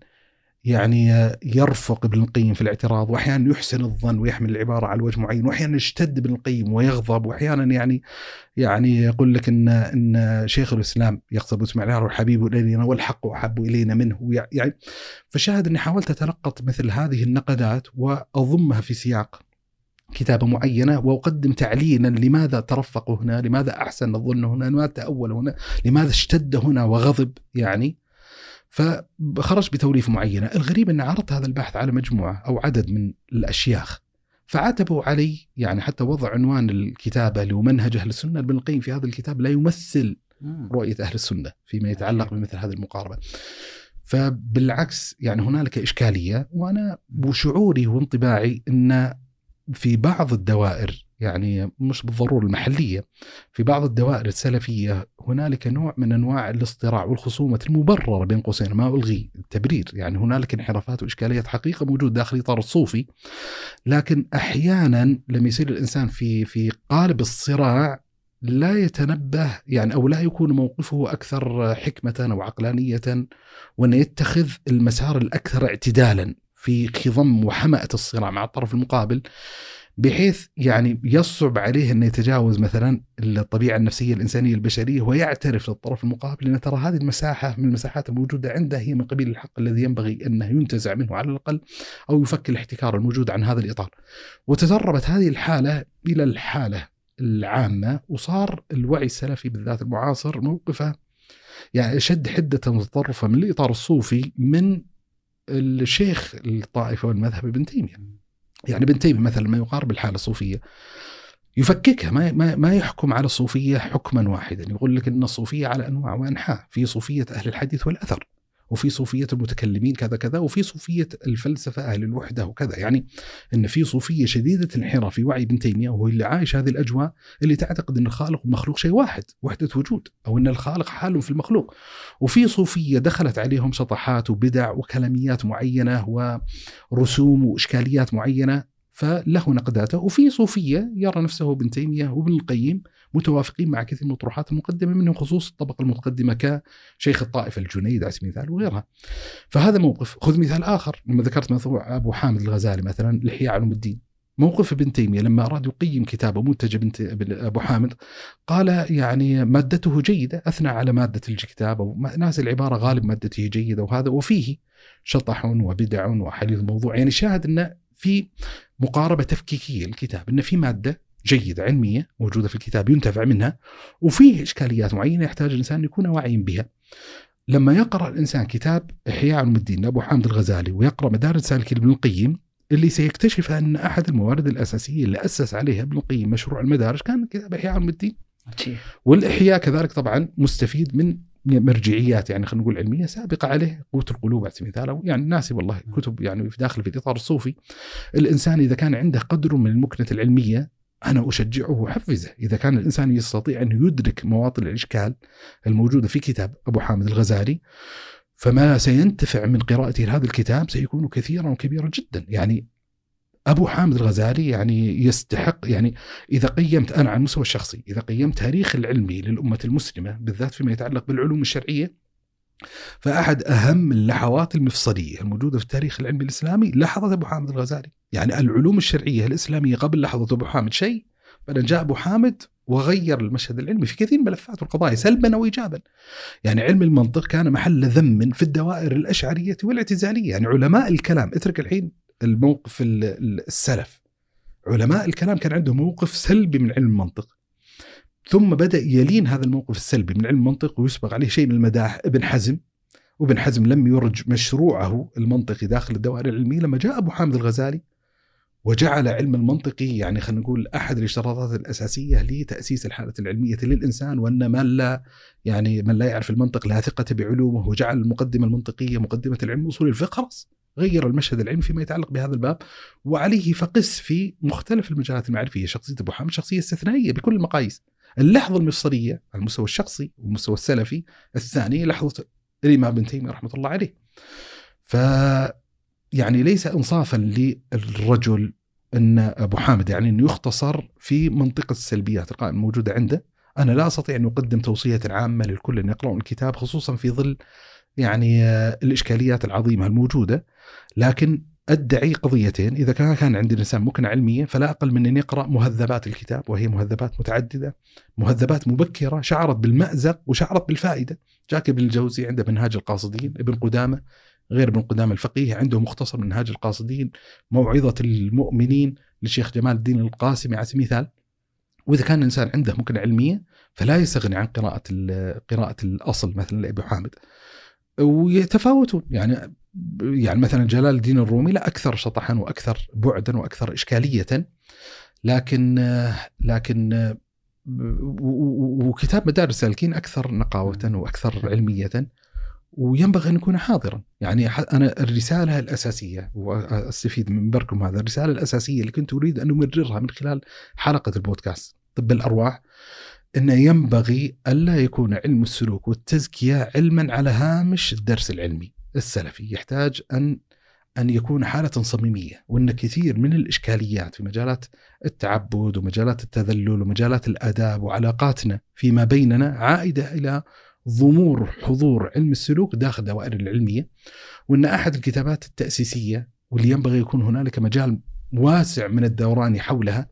يعني يرفق ابن القيم في الاعتراض وأحيانا يحسن الظن ويحمل العبارة على وجه معين وأحيانا يشتد ابن القيم ويغضب. وأحيانا يعني يعني يقول لك إن إن شيخ الإسلام يقصد إسماعيل الهروي حبيب إلينا والحق أحب إلينا منه. يعني فشاهد إني حاولت اتلقط مثل هذه النقدات وأضمها في سياق. كتابة معينة وأقدم تعليلا لماذا ترفق هنا لماذا أحسن الظن هنا لماذا تأول هنا لماذا اشتد هنا وغضب يعني. فخرج بتوليف معينة. الغريب أن عرضت هذا البحث على مجموعة أو عدد من الأشياخ فعتبوا علي يعني حتى وضع عنوان الكتابة اللي هو منهج أهل السنة. ابن القيم في هذا الكتاب لا يمثل مم. رؤية أهل السنة فيما يتعلق بمثل هذه المقاربة. فبالعكس يعني هنالك إشكالية وأنا وشعوري وانطباعي أن في بعض الدوائر يعني مش بالضرورة المحلية في بعض الدوائر السلفية هنالك نوع من أنواع الاصطراع والخصومة المبررة بين قوسين ما ألغي التبرير يعني هنالك انحرافات وإشكاليات حقيقة موجود داخل إطار الصوفي لكن أحيانا لما يصير الإنسان في في قالب الصراع لا يتنبه يعني أو لا يكون موقفه أكثر حكمة أو عقلانية وانه يتخذ المسار الأكثر اعتدالا. في خضم وحمأة الصراع مع الطرف المقابل بحيث يعني يصعب عليه إنه يتجاوز مثلا الطبيعة النفسية الإنسانية البشرية ويعترف للطرف المقابل إن ترى هذه المساحة من المساحات الموجودة عنده هي من قبيل الحق الذي ينبغي إنه ينتزع منه على الأقل أو يفك الاحتكار الموجود عن هذا الإطار. وتدربت هذه الحالة إلى الحالة العامة وصار الوعي السلفي بالذات المعاصر موقفه يعني أشد حدة وتطرفا من الإطار الصوفي من الشيخ الطائفة والمذهب ابن تيمية. يعني ابن تيمية مثلا ما يقارب الحالة الصوفية يفككها ما ما ما يحكم على الصوفية حكما واحدا يقول لك إن الصوفية على أنواع وأنحاء في صوفية أهل الحديث والأثر وفي صوفية المتكلمين كذا كذا وفي صوفية الفلسفة أهل الوحدة وكذا. يعني إن في صوفية شديدة الانحراف في وعي ابن تيمية وهو اللي عايش هذه الأجواء اللي تعتقد إن الخالق والمخلوق شيء واحد وحدة وجود أو إن الخالق حال في المخلوق. وفي صوفية دخلت عليهم شطحات وبدع وكلاميات معينة ورسوم وإشكاليات معينة فله نقداته وفي صوفية يرى نفسه ابن تيمية وابن القيم متوافقين مع كثير من الطروحات المقدمة منهم خصوص الطبقة المتقدمة كشيخ الطائفه الجنيد على سبيل المثال وغيرها. فهذا موقف، خذ مثال آخر. لما ذكرت موضوع أبو حامد الغزالي مثلا الاحياء علوم الدين. موقف ابن تيمية لما أراد يقيم كتابه منتج ابن أبو حامد قال يعني مادته جيدة أثنى على مادة الكتاب أو ناس العبارة غالب مادته جيدة وهذا. وفيه شطح وبدع وحديث موضوع. يعني شاهد انه في مقاربة تفكيكية للكتاب إن في مادة جيدة علمية موجودة في الكتاب ينتفع منها وفيه إشكاليات معينة يحتاج الإنسان أن يكون واعيا بها. لما يقرأ الإنسان كتاب إحياء علوم الدين لابو حامد الغزالي ويقرأ مدارج سالك ابن القيم اللي سيكتشف أن أحد الموارد الأساسية اللي أسس عليها ابن القيم مشروع المدارج كان كتاب إحياء علوم الدين. والإحياء كذلك طبعا مستفيد من مرجعيات يعني خلينا نقول علمية سابقة عليه قوت القلوب على سبيل المثال يعني ناسي والله كتب يعني في داخل في الاطار الصوفي. الإنسان إذا كان عنده قدر من المكنة العلمية أنا أشجعه وأحفزه. إذا كان الإنسان يستطيع أن يدرك مواطن الإشكال الموجودة في كتاب أبو حامد الغزالي فما سينتفع من قراءته لهذا الكتاب سيكون كثيرا وكبيرا جدا. يعني أبو حامد الغزالي يعني يستحق يعني إذا قيمت أنا على المستوى الشخصي إذا قيمت تاريخ العلمي للأمة المسلمة بالذات فيما يتعلق بالعلوم الشرعية فأحد أهم اللحظات المفصلية الموجودة في التاريخ العلمي الإسلامي لحظة أبو حامد الغزالي، يعني العلوم الشرعية الإسلامية قبل لحظة أبو حامد شيء بعدين جاء أبو حامد وغير المشهد العلمي في كثير من الملفات والقضايا سلبا أو ايجابا. يعني علم المنطق كان محل ذم في الدوائر الأشعرية والإعتزالية، يعني علماء الكلام اترك الحين الموقف السلف. علماء الكلام كان عندهم موقف سلبي من علم المنطق. ثم بدأ يلين هذا الموقف السلبي من علم المنطق ويسبق عليه شيء من المداح ابن حزم وابن حزم لم يرج مشروعه المنطقي داخل الدوائر العلمية لما جاء أبو حامد الغزالي وجعل علم المنطقي يعني خلينا نقول أحد الاشتراطات الأساسية لتأسيس الحالة العلمية للإنسان وأن من لا يعني من لا يعرف المنطق لا ثقة بعلومه وجعل المقدمة المنطقية مقدمة العلم وصول الفقه خلاص غير المشهد العلمي فيما يتعلق بهذا الباب وعليه فقس في مختلف المجالات المعرفية شخصية أبو حامد شخصية استثنائية بكل المقاييس. اللحظة المفصلية على المستوى الشخصي والمستوى السلفي الثاني لحظة الإمام ابن تيمية رحمة الله عليه. ف يعني ليس إنصافا للرجل أن أبو حامد يعني أنه يختصر في منطقة السلبيات القائمة الموجودة عنده. أنا لا أستطيع أن أقدم توصية عامة للكل أن يقرأوا الكتاب خصوصا في ظل يعني الإشكاليات العظيمة الموجودة. لكن أدعي قضيتين. إذا كان كان عند الإنسان مكنه علميه فلا أقل من أن يقرأ مهذبات الكتاب وهي مهذبات متعددة مهذبات مبكرة شعرت بالمأزق وشعرت بالفائدة. جاك ابن الجوزي عنده منهاج القاصدين ابن قدامة غير ابن قدامة الفقيه عنده مختصر منهاج القاصدين موعظة المؤمنين للشيخ جمال الدين القاسمي على سبيل المثال. وإذا كان الإنسان عنده مكنه علميه فلا يستغني عن قراءة قراءة الأصل مثلا لأبي حامد. ويتفاوتون يعني يعني مثلا جلال الدين الرومي لا أكثر شطحا وأكثر بعدا وأكثر إشكالية لكن لكن وكتاب مدارس السالكين أكثر نقاوة وأكثر علمية وينبغي أن يكون حاضرا. يعني أنا الرسالة الأساسية وأستفيد من منبركم هذا الرسالة الأساسية اللي كنت أريد أن أمررها من خلال حلقة البودكاست طب الأرواح انه ينبغي ألا يكون علم السلوك والتزكية علما على هامش الدرس العلمي. السلفي يحتاج أن أن يكون حالة صميمية وأن كثير من الإشكاليات في مجالات التعبد ومجالات التذلل ومجالات الآداب وعلاقاتنا فيما بيننا عائدة إلى ضمور حضور علم السلوك داخل الدوائر العلمية وأن أحد الكتابات التأسيسية واللي ينبغي يكون هنالك مجال واسع من الدوران حولها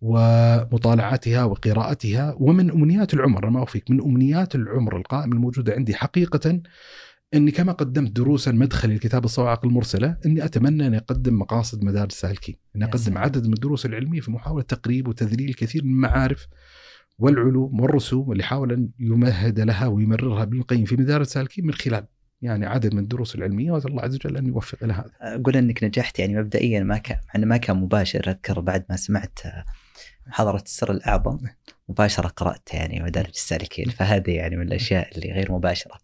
ومطالعتها وقراءتها ومن أمنيات العمر ما أوفيك من أمنيات العمر القائمه الموجودة عندي حقيقة إني كما قدمت دروسا مدخل لكتاب الصواعق المرسلة إني أتمنى أن أقدم مقاصد مدارس السالكين، إني أقدم عدد من الدروس العلمية في محاولة تقريب وتذليل كثير من المعارف والعلوم والرسوم اللي حاول أن يمهد لها ويمررها ابن القيم في مدارس السالكين من خلال يعني عدد من الدروس العلمية. وأسأل الله عز وجل أن يوفق لها. هذا. أقول أنك نجحت يعني مبدئيا ما كان مع ما كان مباشر أذكر بعد ما سمعت محاضرة السر الأعظم مباشرة قرأت يعني مدارج السالكين فهذه يعني من الأشياء اللي غير مباشرة.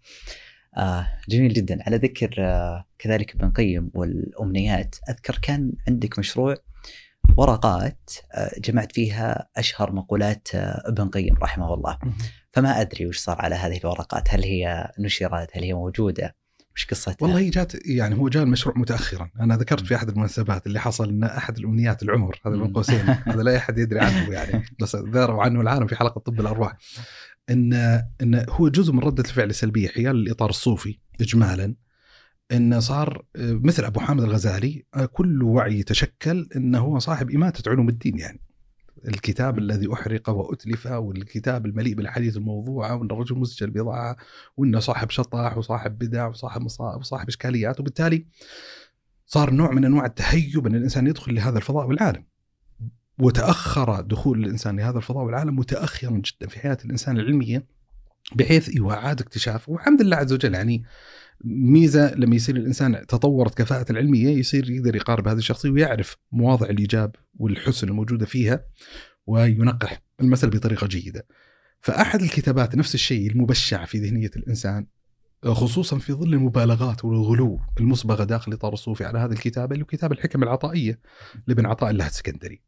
آه جميل جدا. على ذكر آه كذلك ابن قيم والأمنيات أذكر كان عندك مشروع ورقات آه جمعت فيها أشهر مقولات آه ابن قيم رحمه الله. فما أدري وش صار على هذه الورقات. هل هي نشرت؟ هل هي موجودة؟ وش قصتها؟ والله هي جات يعني هو جاء المشروع متاخرا، أنا ذكرت في أحد المناسبات اللي حصل إن أحد الأمنيات العمر هذا من قوسين. هذا لا أحد يدري عنه يعني. بس ذكروا عنه العالم في حلقة طب الأرواح. إن إن هو جزء من ردة الفعل السلبية حيال الإطار الصوفي اجمالا انه صار مثل أبو حامد الغزالي كل وعي تشكل انه هو صاحب إماتة علوم الدين يعني الكتاب الذي أحرق وأتلف والكتاب المليء بالاحاديث الموضوعه وإن الرجل مسجل بضاعة وانه صاحب شطح وصاحب بدع وصاحب مصائب وصاحب إشكاليات وبالتالي صار نوع من أنواع التهيب إن الإنسان يدخل لهذا الفضاء والعالم. وتأخر دخول الإنسان لهذا الفضاء والعالم متأخرا جدا في حياة الإنسان العلمية بحيث أيوه اعاد اكتشاف والحمد لله عز وجل يعني ميزة لما يصير الإنسان تطورت كفاءته العلمية يصير يقدر يقارب هذه الشخصية ويعرف مواضع الإيجاب والحسن الموجودة فيها وينقح المسألة بطريقة جيدة. فأحد الكتابات نفس الشيء المبشع في ذهنية الإنسان خصوصا في ظل المبالغات والغلو المصبغة داخل إطار الصوفي على هذه الكتابه اللي هو كتاب الحكم العطائية لابن عطاء الله السكندري.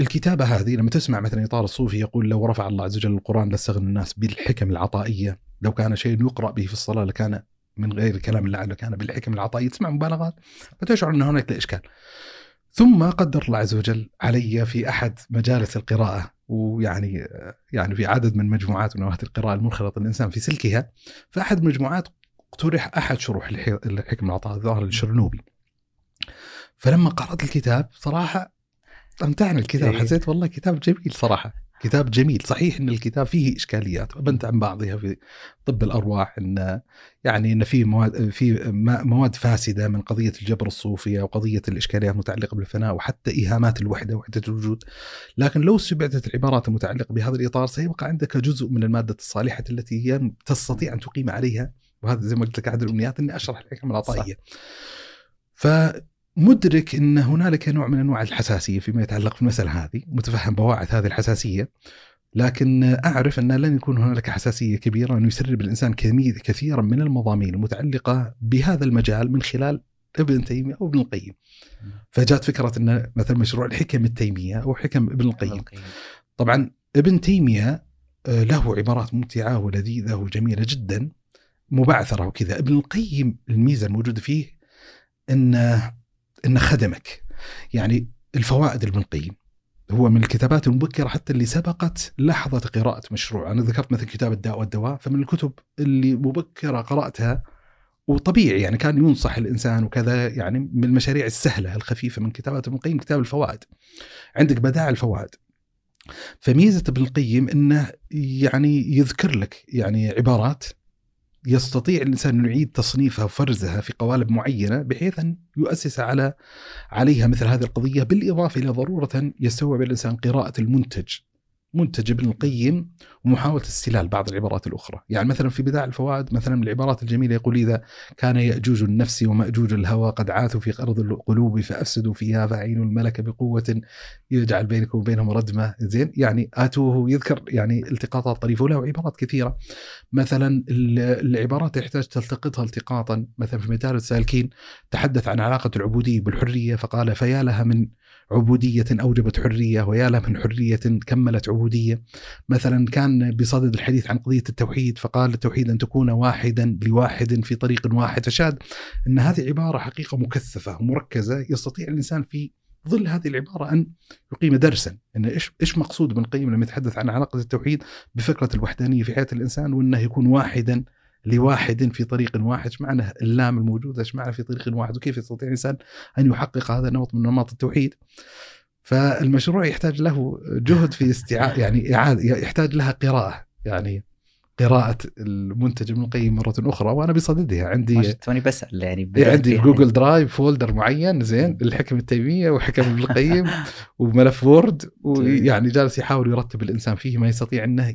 الكتابة هذه لما تسمع مثلا إطار الصوفي يقول لو رفع الله عز وجل القرآن لاستغنى الناس بالحكم العطائية لو كان شيء يقرأ به في الصلاة لكان من غير كلام الله كان بالحكم العطائية. تسمع مبالغات؟ فتشعر أن هناك إشكال. ثم قدر الله عز وجل علي في أحد مجالس القراءة ويعني يعني في عدد من مجموعات ونواه القراءة المنخرط الإنسان في سلكها فأحد المجموعات اقترح أحد شروح الحكم العطاء الظاهر الشرنوبي فلما قرأت الكتاب صراحة امتعني الكتاب إيه. حسيت والله كتاب جميل صراحة. كتاب جميل. صحيح إن الكتاب فيه إشكاليات. وبنت عن بعضها في طب الأرواح إن يعني إن في مواد في مواد فاسدة من قضية الجبر الصوفي أو قضيه الإشكاليات المتعلقة بالفناء وحتى ايهامات الوحدة وحدة الوجود. لكن لو استبعدت العبارات المتعلقة بهذا الإطار سيبقى عندك جزء من المادة الصالحة التي هي تستطيع أن تقيم عليها. وهذا زي ما قلت لك أحد الأمنيات إني أشرح الحكم العطائيه ف مدرك إن هنالك نوع من أنواع الحساسية فيما يتعلق في المسألة هذه، متفهم بواعث هذه الحساسية، لكن أعرف أن لن يكون هنالك حساسية كبيرة انه يسرب الإنسان كثيرا من المضامين المتعلقة بهذا المجال من خلال ابن تيمية أو ابن القيم. فجاءت فكرة أن مثلا مشروع الحكم التيمية أو حكم ابن القيم. طبعا ابن تيمية آه، له عبارات ممتعة ولذيذة وجميلة جدا مبعثرة وكذا، ابن القيم الميزة الموجودة فيه انه إنه خدمك. يعني الفوائد ابن القيم هو من الكتابات المبكرة حتى اللي سبقت لحظة قراءة مشروع. أنا ذكرت مثلا كتاب الداء والدواء فمن الكتب اللي مبكرة قرأتها وطبيعي يعني كان ينصح الإنسان وكذا يعني من المشاريع السهلة الخفيفة من كتابات ابن القيم كتاب الفوائد. عندك بدائع الفوائد. فميزة ابن القيم إنه يعني يذكر لك يعني عبارات يستطيع الإنسان انه يعيد تصنيفها وفرزها في قوالب معينة بحيث أن يؤسس على عليها مثل هذه القضية بالإضافة إلى ضرورة يستوعب الإنسان قراءة المنتج. منتج ابن القيم ومحاولة استلال بعض العبارات الأخرى، يعني مثلا في بداع الفوائد مثلا العبارات الجميلة يقول إذا كان يأجوج النفس ومأجوج الهوى قد عاثوا في أرض القلوب فأفسدوا فيها فعينوا الملك بقوة يجعل بينكم وبينهم ردمة، زين يعني آتوه يذكر يعني التقاطات طريفة وله عبارات كثيرة. مثلا العبارات يحتاج تلتقطها التقاطا، مثلا في مدارس السالكين تحدث عن علاقة العبودية بالحرية فقال فيا لها من عبودية أوجبت حرية ويا لها من حرية كملت عبودية. مثلا كان بصدد الحديث عن قضية التوحيد فقال التوحيد أن تكون واحدا لواحد في طريق واحد. فشاد أن هذه عبارة حقيقة مكثفة ومركزة يستطيع الإنسان في ظل هذه العبارة أن يقيم درسا. أن إيش إيش مقصود ابن القيم لما يتحدث عن علاقة التوحيد بفكرة الوحدانية في حياة الإنسان وأنه يكون واحدا لواحد في طريق واحد إيش معنى اللام الموجودة؟ إيش معنى في طريق واحد؟ وكيف يستطيع الانسان أن يحقق هذا النمط من نمط التوحيد؟ فالمشروع يحتاج له جهد في استيعاب يعني يحتاج لها قراءة يعني قراءة المنتج ابن القيم مرة أخرى وأنا بصددها. عندي توني بسأل يعني عندي جوجل Drive folder معين زين الحكم التيمية وحكم ابن القيم وملف Word ويعني جالس يحاول يرتب الإنسان فيه ما يستطيع أنه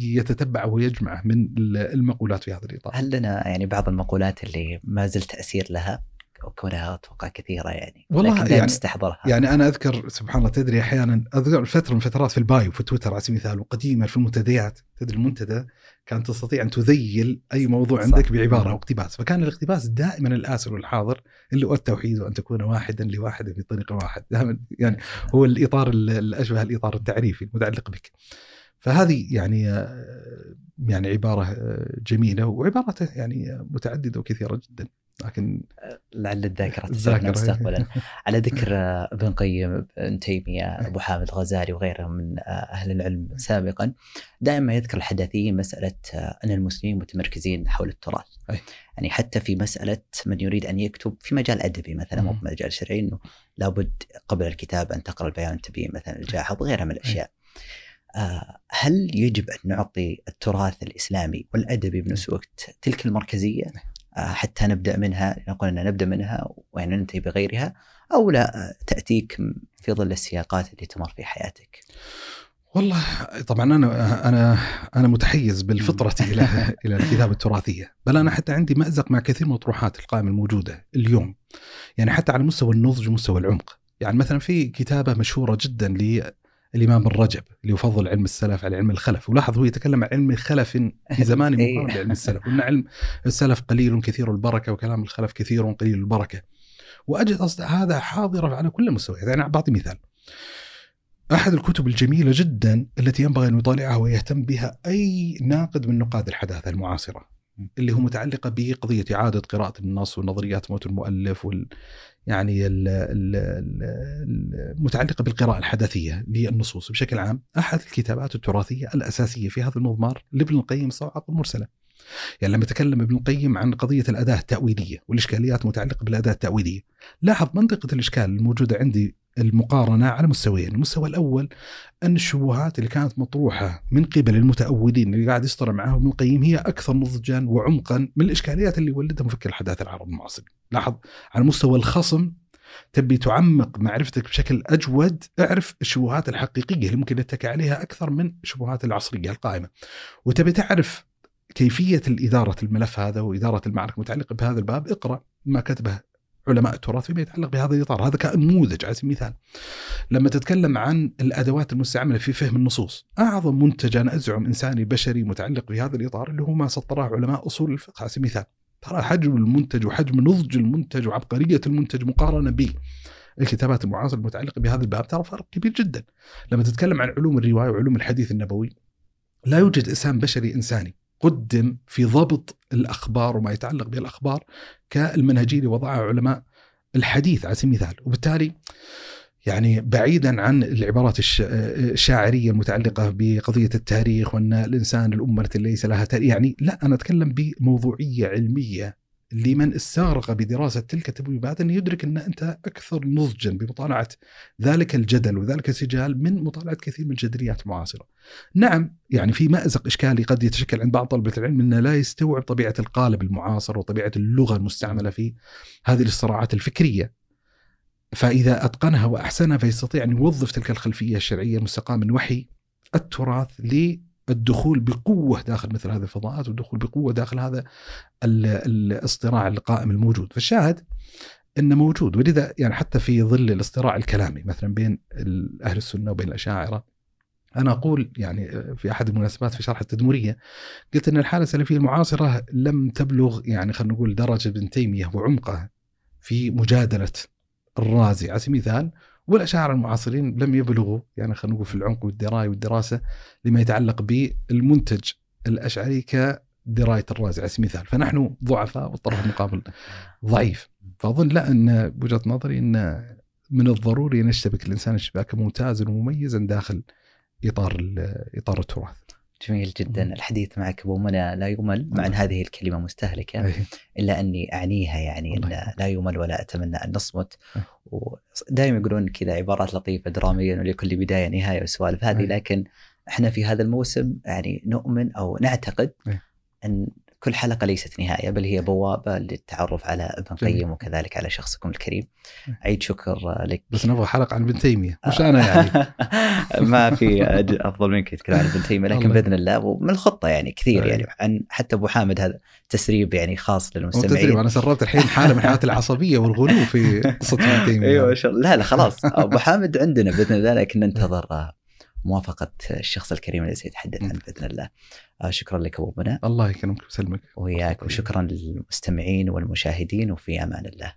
يتتبعه ويجمعه من المقولات في هذا الإطار. هل لنا يعني بعض المقولات اللي ما زلت تأثير لها؟ وكونها أتوقع كثيرة يعني والله يعني تستحضرها. يعني أنا أذكر سبحان الله تدري أحيانا أذكر فترة من فترات في البايو في تويتر على سبيل المثال وقديما في المنتديات تدري المنتدى كانت تستطيع أن تذيل أي موضوع عندك بعبارة أو اقتباس فكان الاقتباس دائما الآسر والحاضر اللي هو التوحيد وأن تكون واحدا لواحد في طريق واحد. يعني هو الإطار الاشبه الإطار التعريفي المتعلق بك. فهذه يعني يعني عبارة جميلة وعبارته يعني متعددة وكثيرة جدا. لكن لعل الذاكرة تسعدنا مستقبلا. على ذكر ابن قيم ابن تيمية أبو حامد الغزالي وغيرهم من أهل العلم سابقا دائما يذكر الحداثيين مسألة أن المسلمين متمركزين حول التراث. يعني حتى في مسألة من يريد أن يكتب في مجال أدبي مثلا أو في مجال شرعي إنه لابد قبل الكتاب أن تقرأ البيان والتبيين مثلا الجاحظ وغيرها من الأشياء. هل يجب أن نعطي التراث الإسلامي والأدبي بنفس الوقت تلك المركزية؟ آه، حتى نبدأ منها نقول إن نبدأ منها وننتهي بغيرها أو لا تأتيك في ظل السياقات اللي تمر في حياتك؟ والله طبعا أنا أنا أنا متحيز بالفطرة إلى إلى الكتابه التراثية، بل أنا حتى عندي مأزق مع كثير من الطروحات القائمة الموجودة اليوم. يعني حتى على مستوى النضج ومستوى العمق، يعني مثلا في كتابة مشهورة جدا الإمام الرجب اللي يفضل علم السلف على علم الخلف. ولاحظ هو يتكلم عن علم الخلف في زمان إيه. مقارن بعلم السلف وإن علم السلف قليل كثير البركة وكلام الخلف كثير قليل البركة. وأجد هذا حاضر على كل المستويات. يعني بعطي مثال. أحد الكتب الجميلة جدا التي ينبغي أن يطالعها ويهتم بها أي ناقد من نقاد الحداثة المعاصرة. اللي هو متعلقة بقضية إعادة قراءة النص ونظريات موت المؤلف وال يعني المتعلقة بالقراءة الحدثيه للنصوص بشكل عام أحد الكتابات التراثية الأساسية في هذا المضمار لابن القيم الصواعق المرسلة. يعني لما تكلم ابن القيم عن قضية الأداة التأويلية والإشكاليات المتعلقة بالأداة التأويلية، لاحظ منطقة الإشكال الموجودة عندي المقارنة على مستويين. المستوى الأول أن الشبهات اللي كانت مطروحة من قبل المتأولين اللي قاعد يصطرع معهم القيم هي أكثر نضجا وعمقا من الإشكاليات اللي ولدها مفكر الحداثة العرب المعاصر لاحظ على مستوى الخصم تبي تعمق معرفتك بشكل أجود اعرف الشبهات الحقيقية اللي ممكن يتكى عليها أكثر من الشبهات العصرية القائمة. وتبي تعرف كيفية الإدارة الملف هذا وإدارة المعركة المتعلقة بهذا الباب. اقرأ ما كتبه علماء التراث فيما يتعلق بهذا الإطار، هذا كنموذج على سبيل المثال. لما تتكلم عن الأدوات المستعملة في فهم النصوص، أعظم منتج أنا أزعم إنساني بشري متعلق بهذا الإطار اللي هو ما سطره علماء أصول الفقه على سبيل المثال. ترى حجم المنتج وحجم نضج المنتج وعبقرية المنتج مقارنة به الكتابات المعاصرة المتعلقة بهذا الباب ترى فرق كبير جدا. لما تتكلم عن علوم الرواية وعلوم الحديث النبوي لا يوجد إنسان بشري إنساني قدم في ضبط الأخبار وما يتعلق بالأخبار كالمنهجية اللي وضعها علماء الحديث على سبيل المثال. وبالتالي يعني بعيدا عن العبارات الشاعرية المتعلقة بقضية التاريخ وأن الإنسان الأمة التي ليس لها تاريخ يعني لا أنا أتكلم بموضوعية علمية. لمن استغرق بدراسة تلك التبويبات أن يدرك أن أنت أكثر نضجا بمطالعة ذلك الجدل وذلك السجال من مطالعة كثير من الجدليات المعاصرة. نعم يعني في مأزق إشكالي قد يتشكل عند بعض طلبة العلم أنه لا يستوعب طبيعة القالب المعاصر وطبيعة اللغة المستعملة في هذه الصراعات الفكرية. فإذا أتقنها وأحسنها فيستطيع أن يوظف تلك الخلفية الشرعية المستقاة من وحي التراث الدخول بقوة داخل مثل هذه الفضاءات والدخول بقوة داخل هذا الاصطراع القائم الموجود. فالشاهد إنه موجود. ولذا يعني حتى في ظل الاصطراع الكلامي مثلا بين أهل السنة وبين الأشاعرة أنا أقول يعني في أحد المناسبات في شرح التدمرية قلت إن الحالة السلفية المعاصرة لم تبلغ يعني خلينا نقول درجة ابن تيمية وعمقه في مجادلة الرازي. على سبيل المثال والاشاعره المعاصرين لم يبلغوا يعني خلينا نقول في العمق والدراية والدراسة لما يتعلق بالمنتج الأشعري كدراية الرازي على سبيل المثال فنحن ضعفاء والطرف المقابل ضعيف فأظن لا أن بوجهه نظري أن من الضروري أن يشتبك الإنسان اشتباكا ممتازا ومميزا داخل إطار إطار التراث. جميل جدا. الحديث معك أبو منى لا يمل مع أن هذه الكلمة مستهلكة إلا أني أعنيها يعني إن لا يمل ولا أتمنى أن نصمت. ودائما يقولون كذا عبارات لطيفة دراميا ولكل بداية نهاية والسوالف هذه لكن إحنا في هذا الموسم يعني نؤمن أو نعتقد أن كل حلقة ليست نهاية بل هي بوابة للتعرف على ابن القيم وكذلك على شخصكم الكريم. عيد شكر لك. بس نبغى حلقة عن ابن تيمية. مش أنا يعني. ما في أفضل منك يتكلم عن ابن تيمية لكن بإذن الله ومن الخطة يعني كثير يعني. عن حتى أبو حامد هذا تسريب يعني خاص للمستمعين. تسريب أنا سربت الحين حالة من حالات العصبية والغلو في قصة ابن تيمية. أيوة لا لا خلاص. أبو حامد عندنا بإذن الله لكن ننتظر موافقة الشخص الكريم الذي سيتحدث عنه بإذن الله. آه، شكرا لك أبو منى. الله يكرمك ويسلمك وياك وشكرا للمستمعين والمشاهدين وفي أمان الله.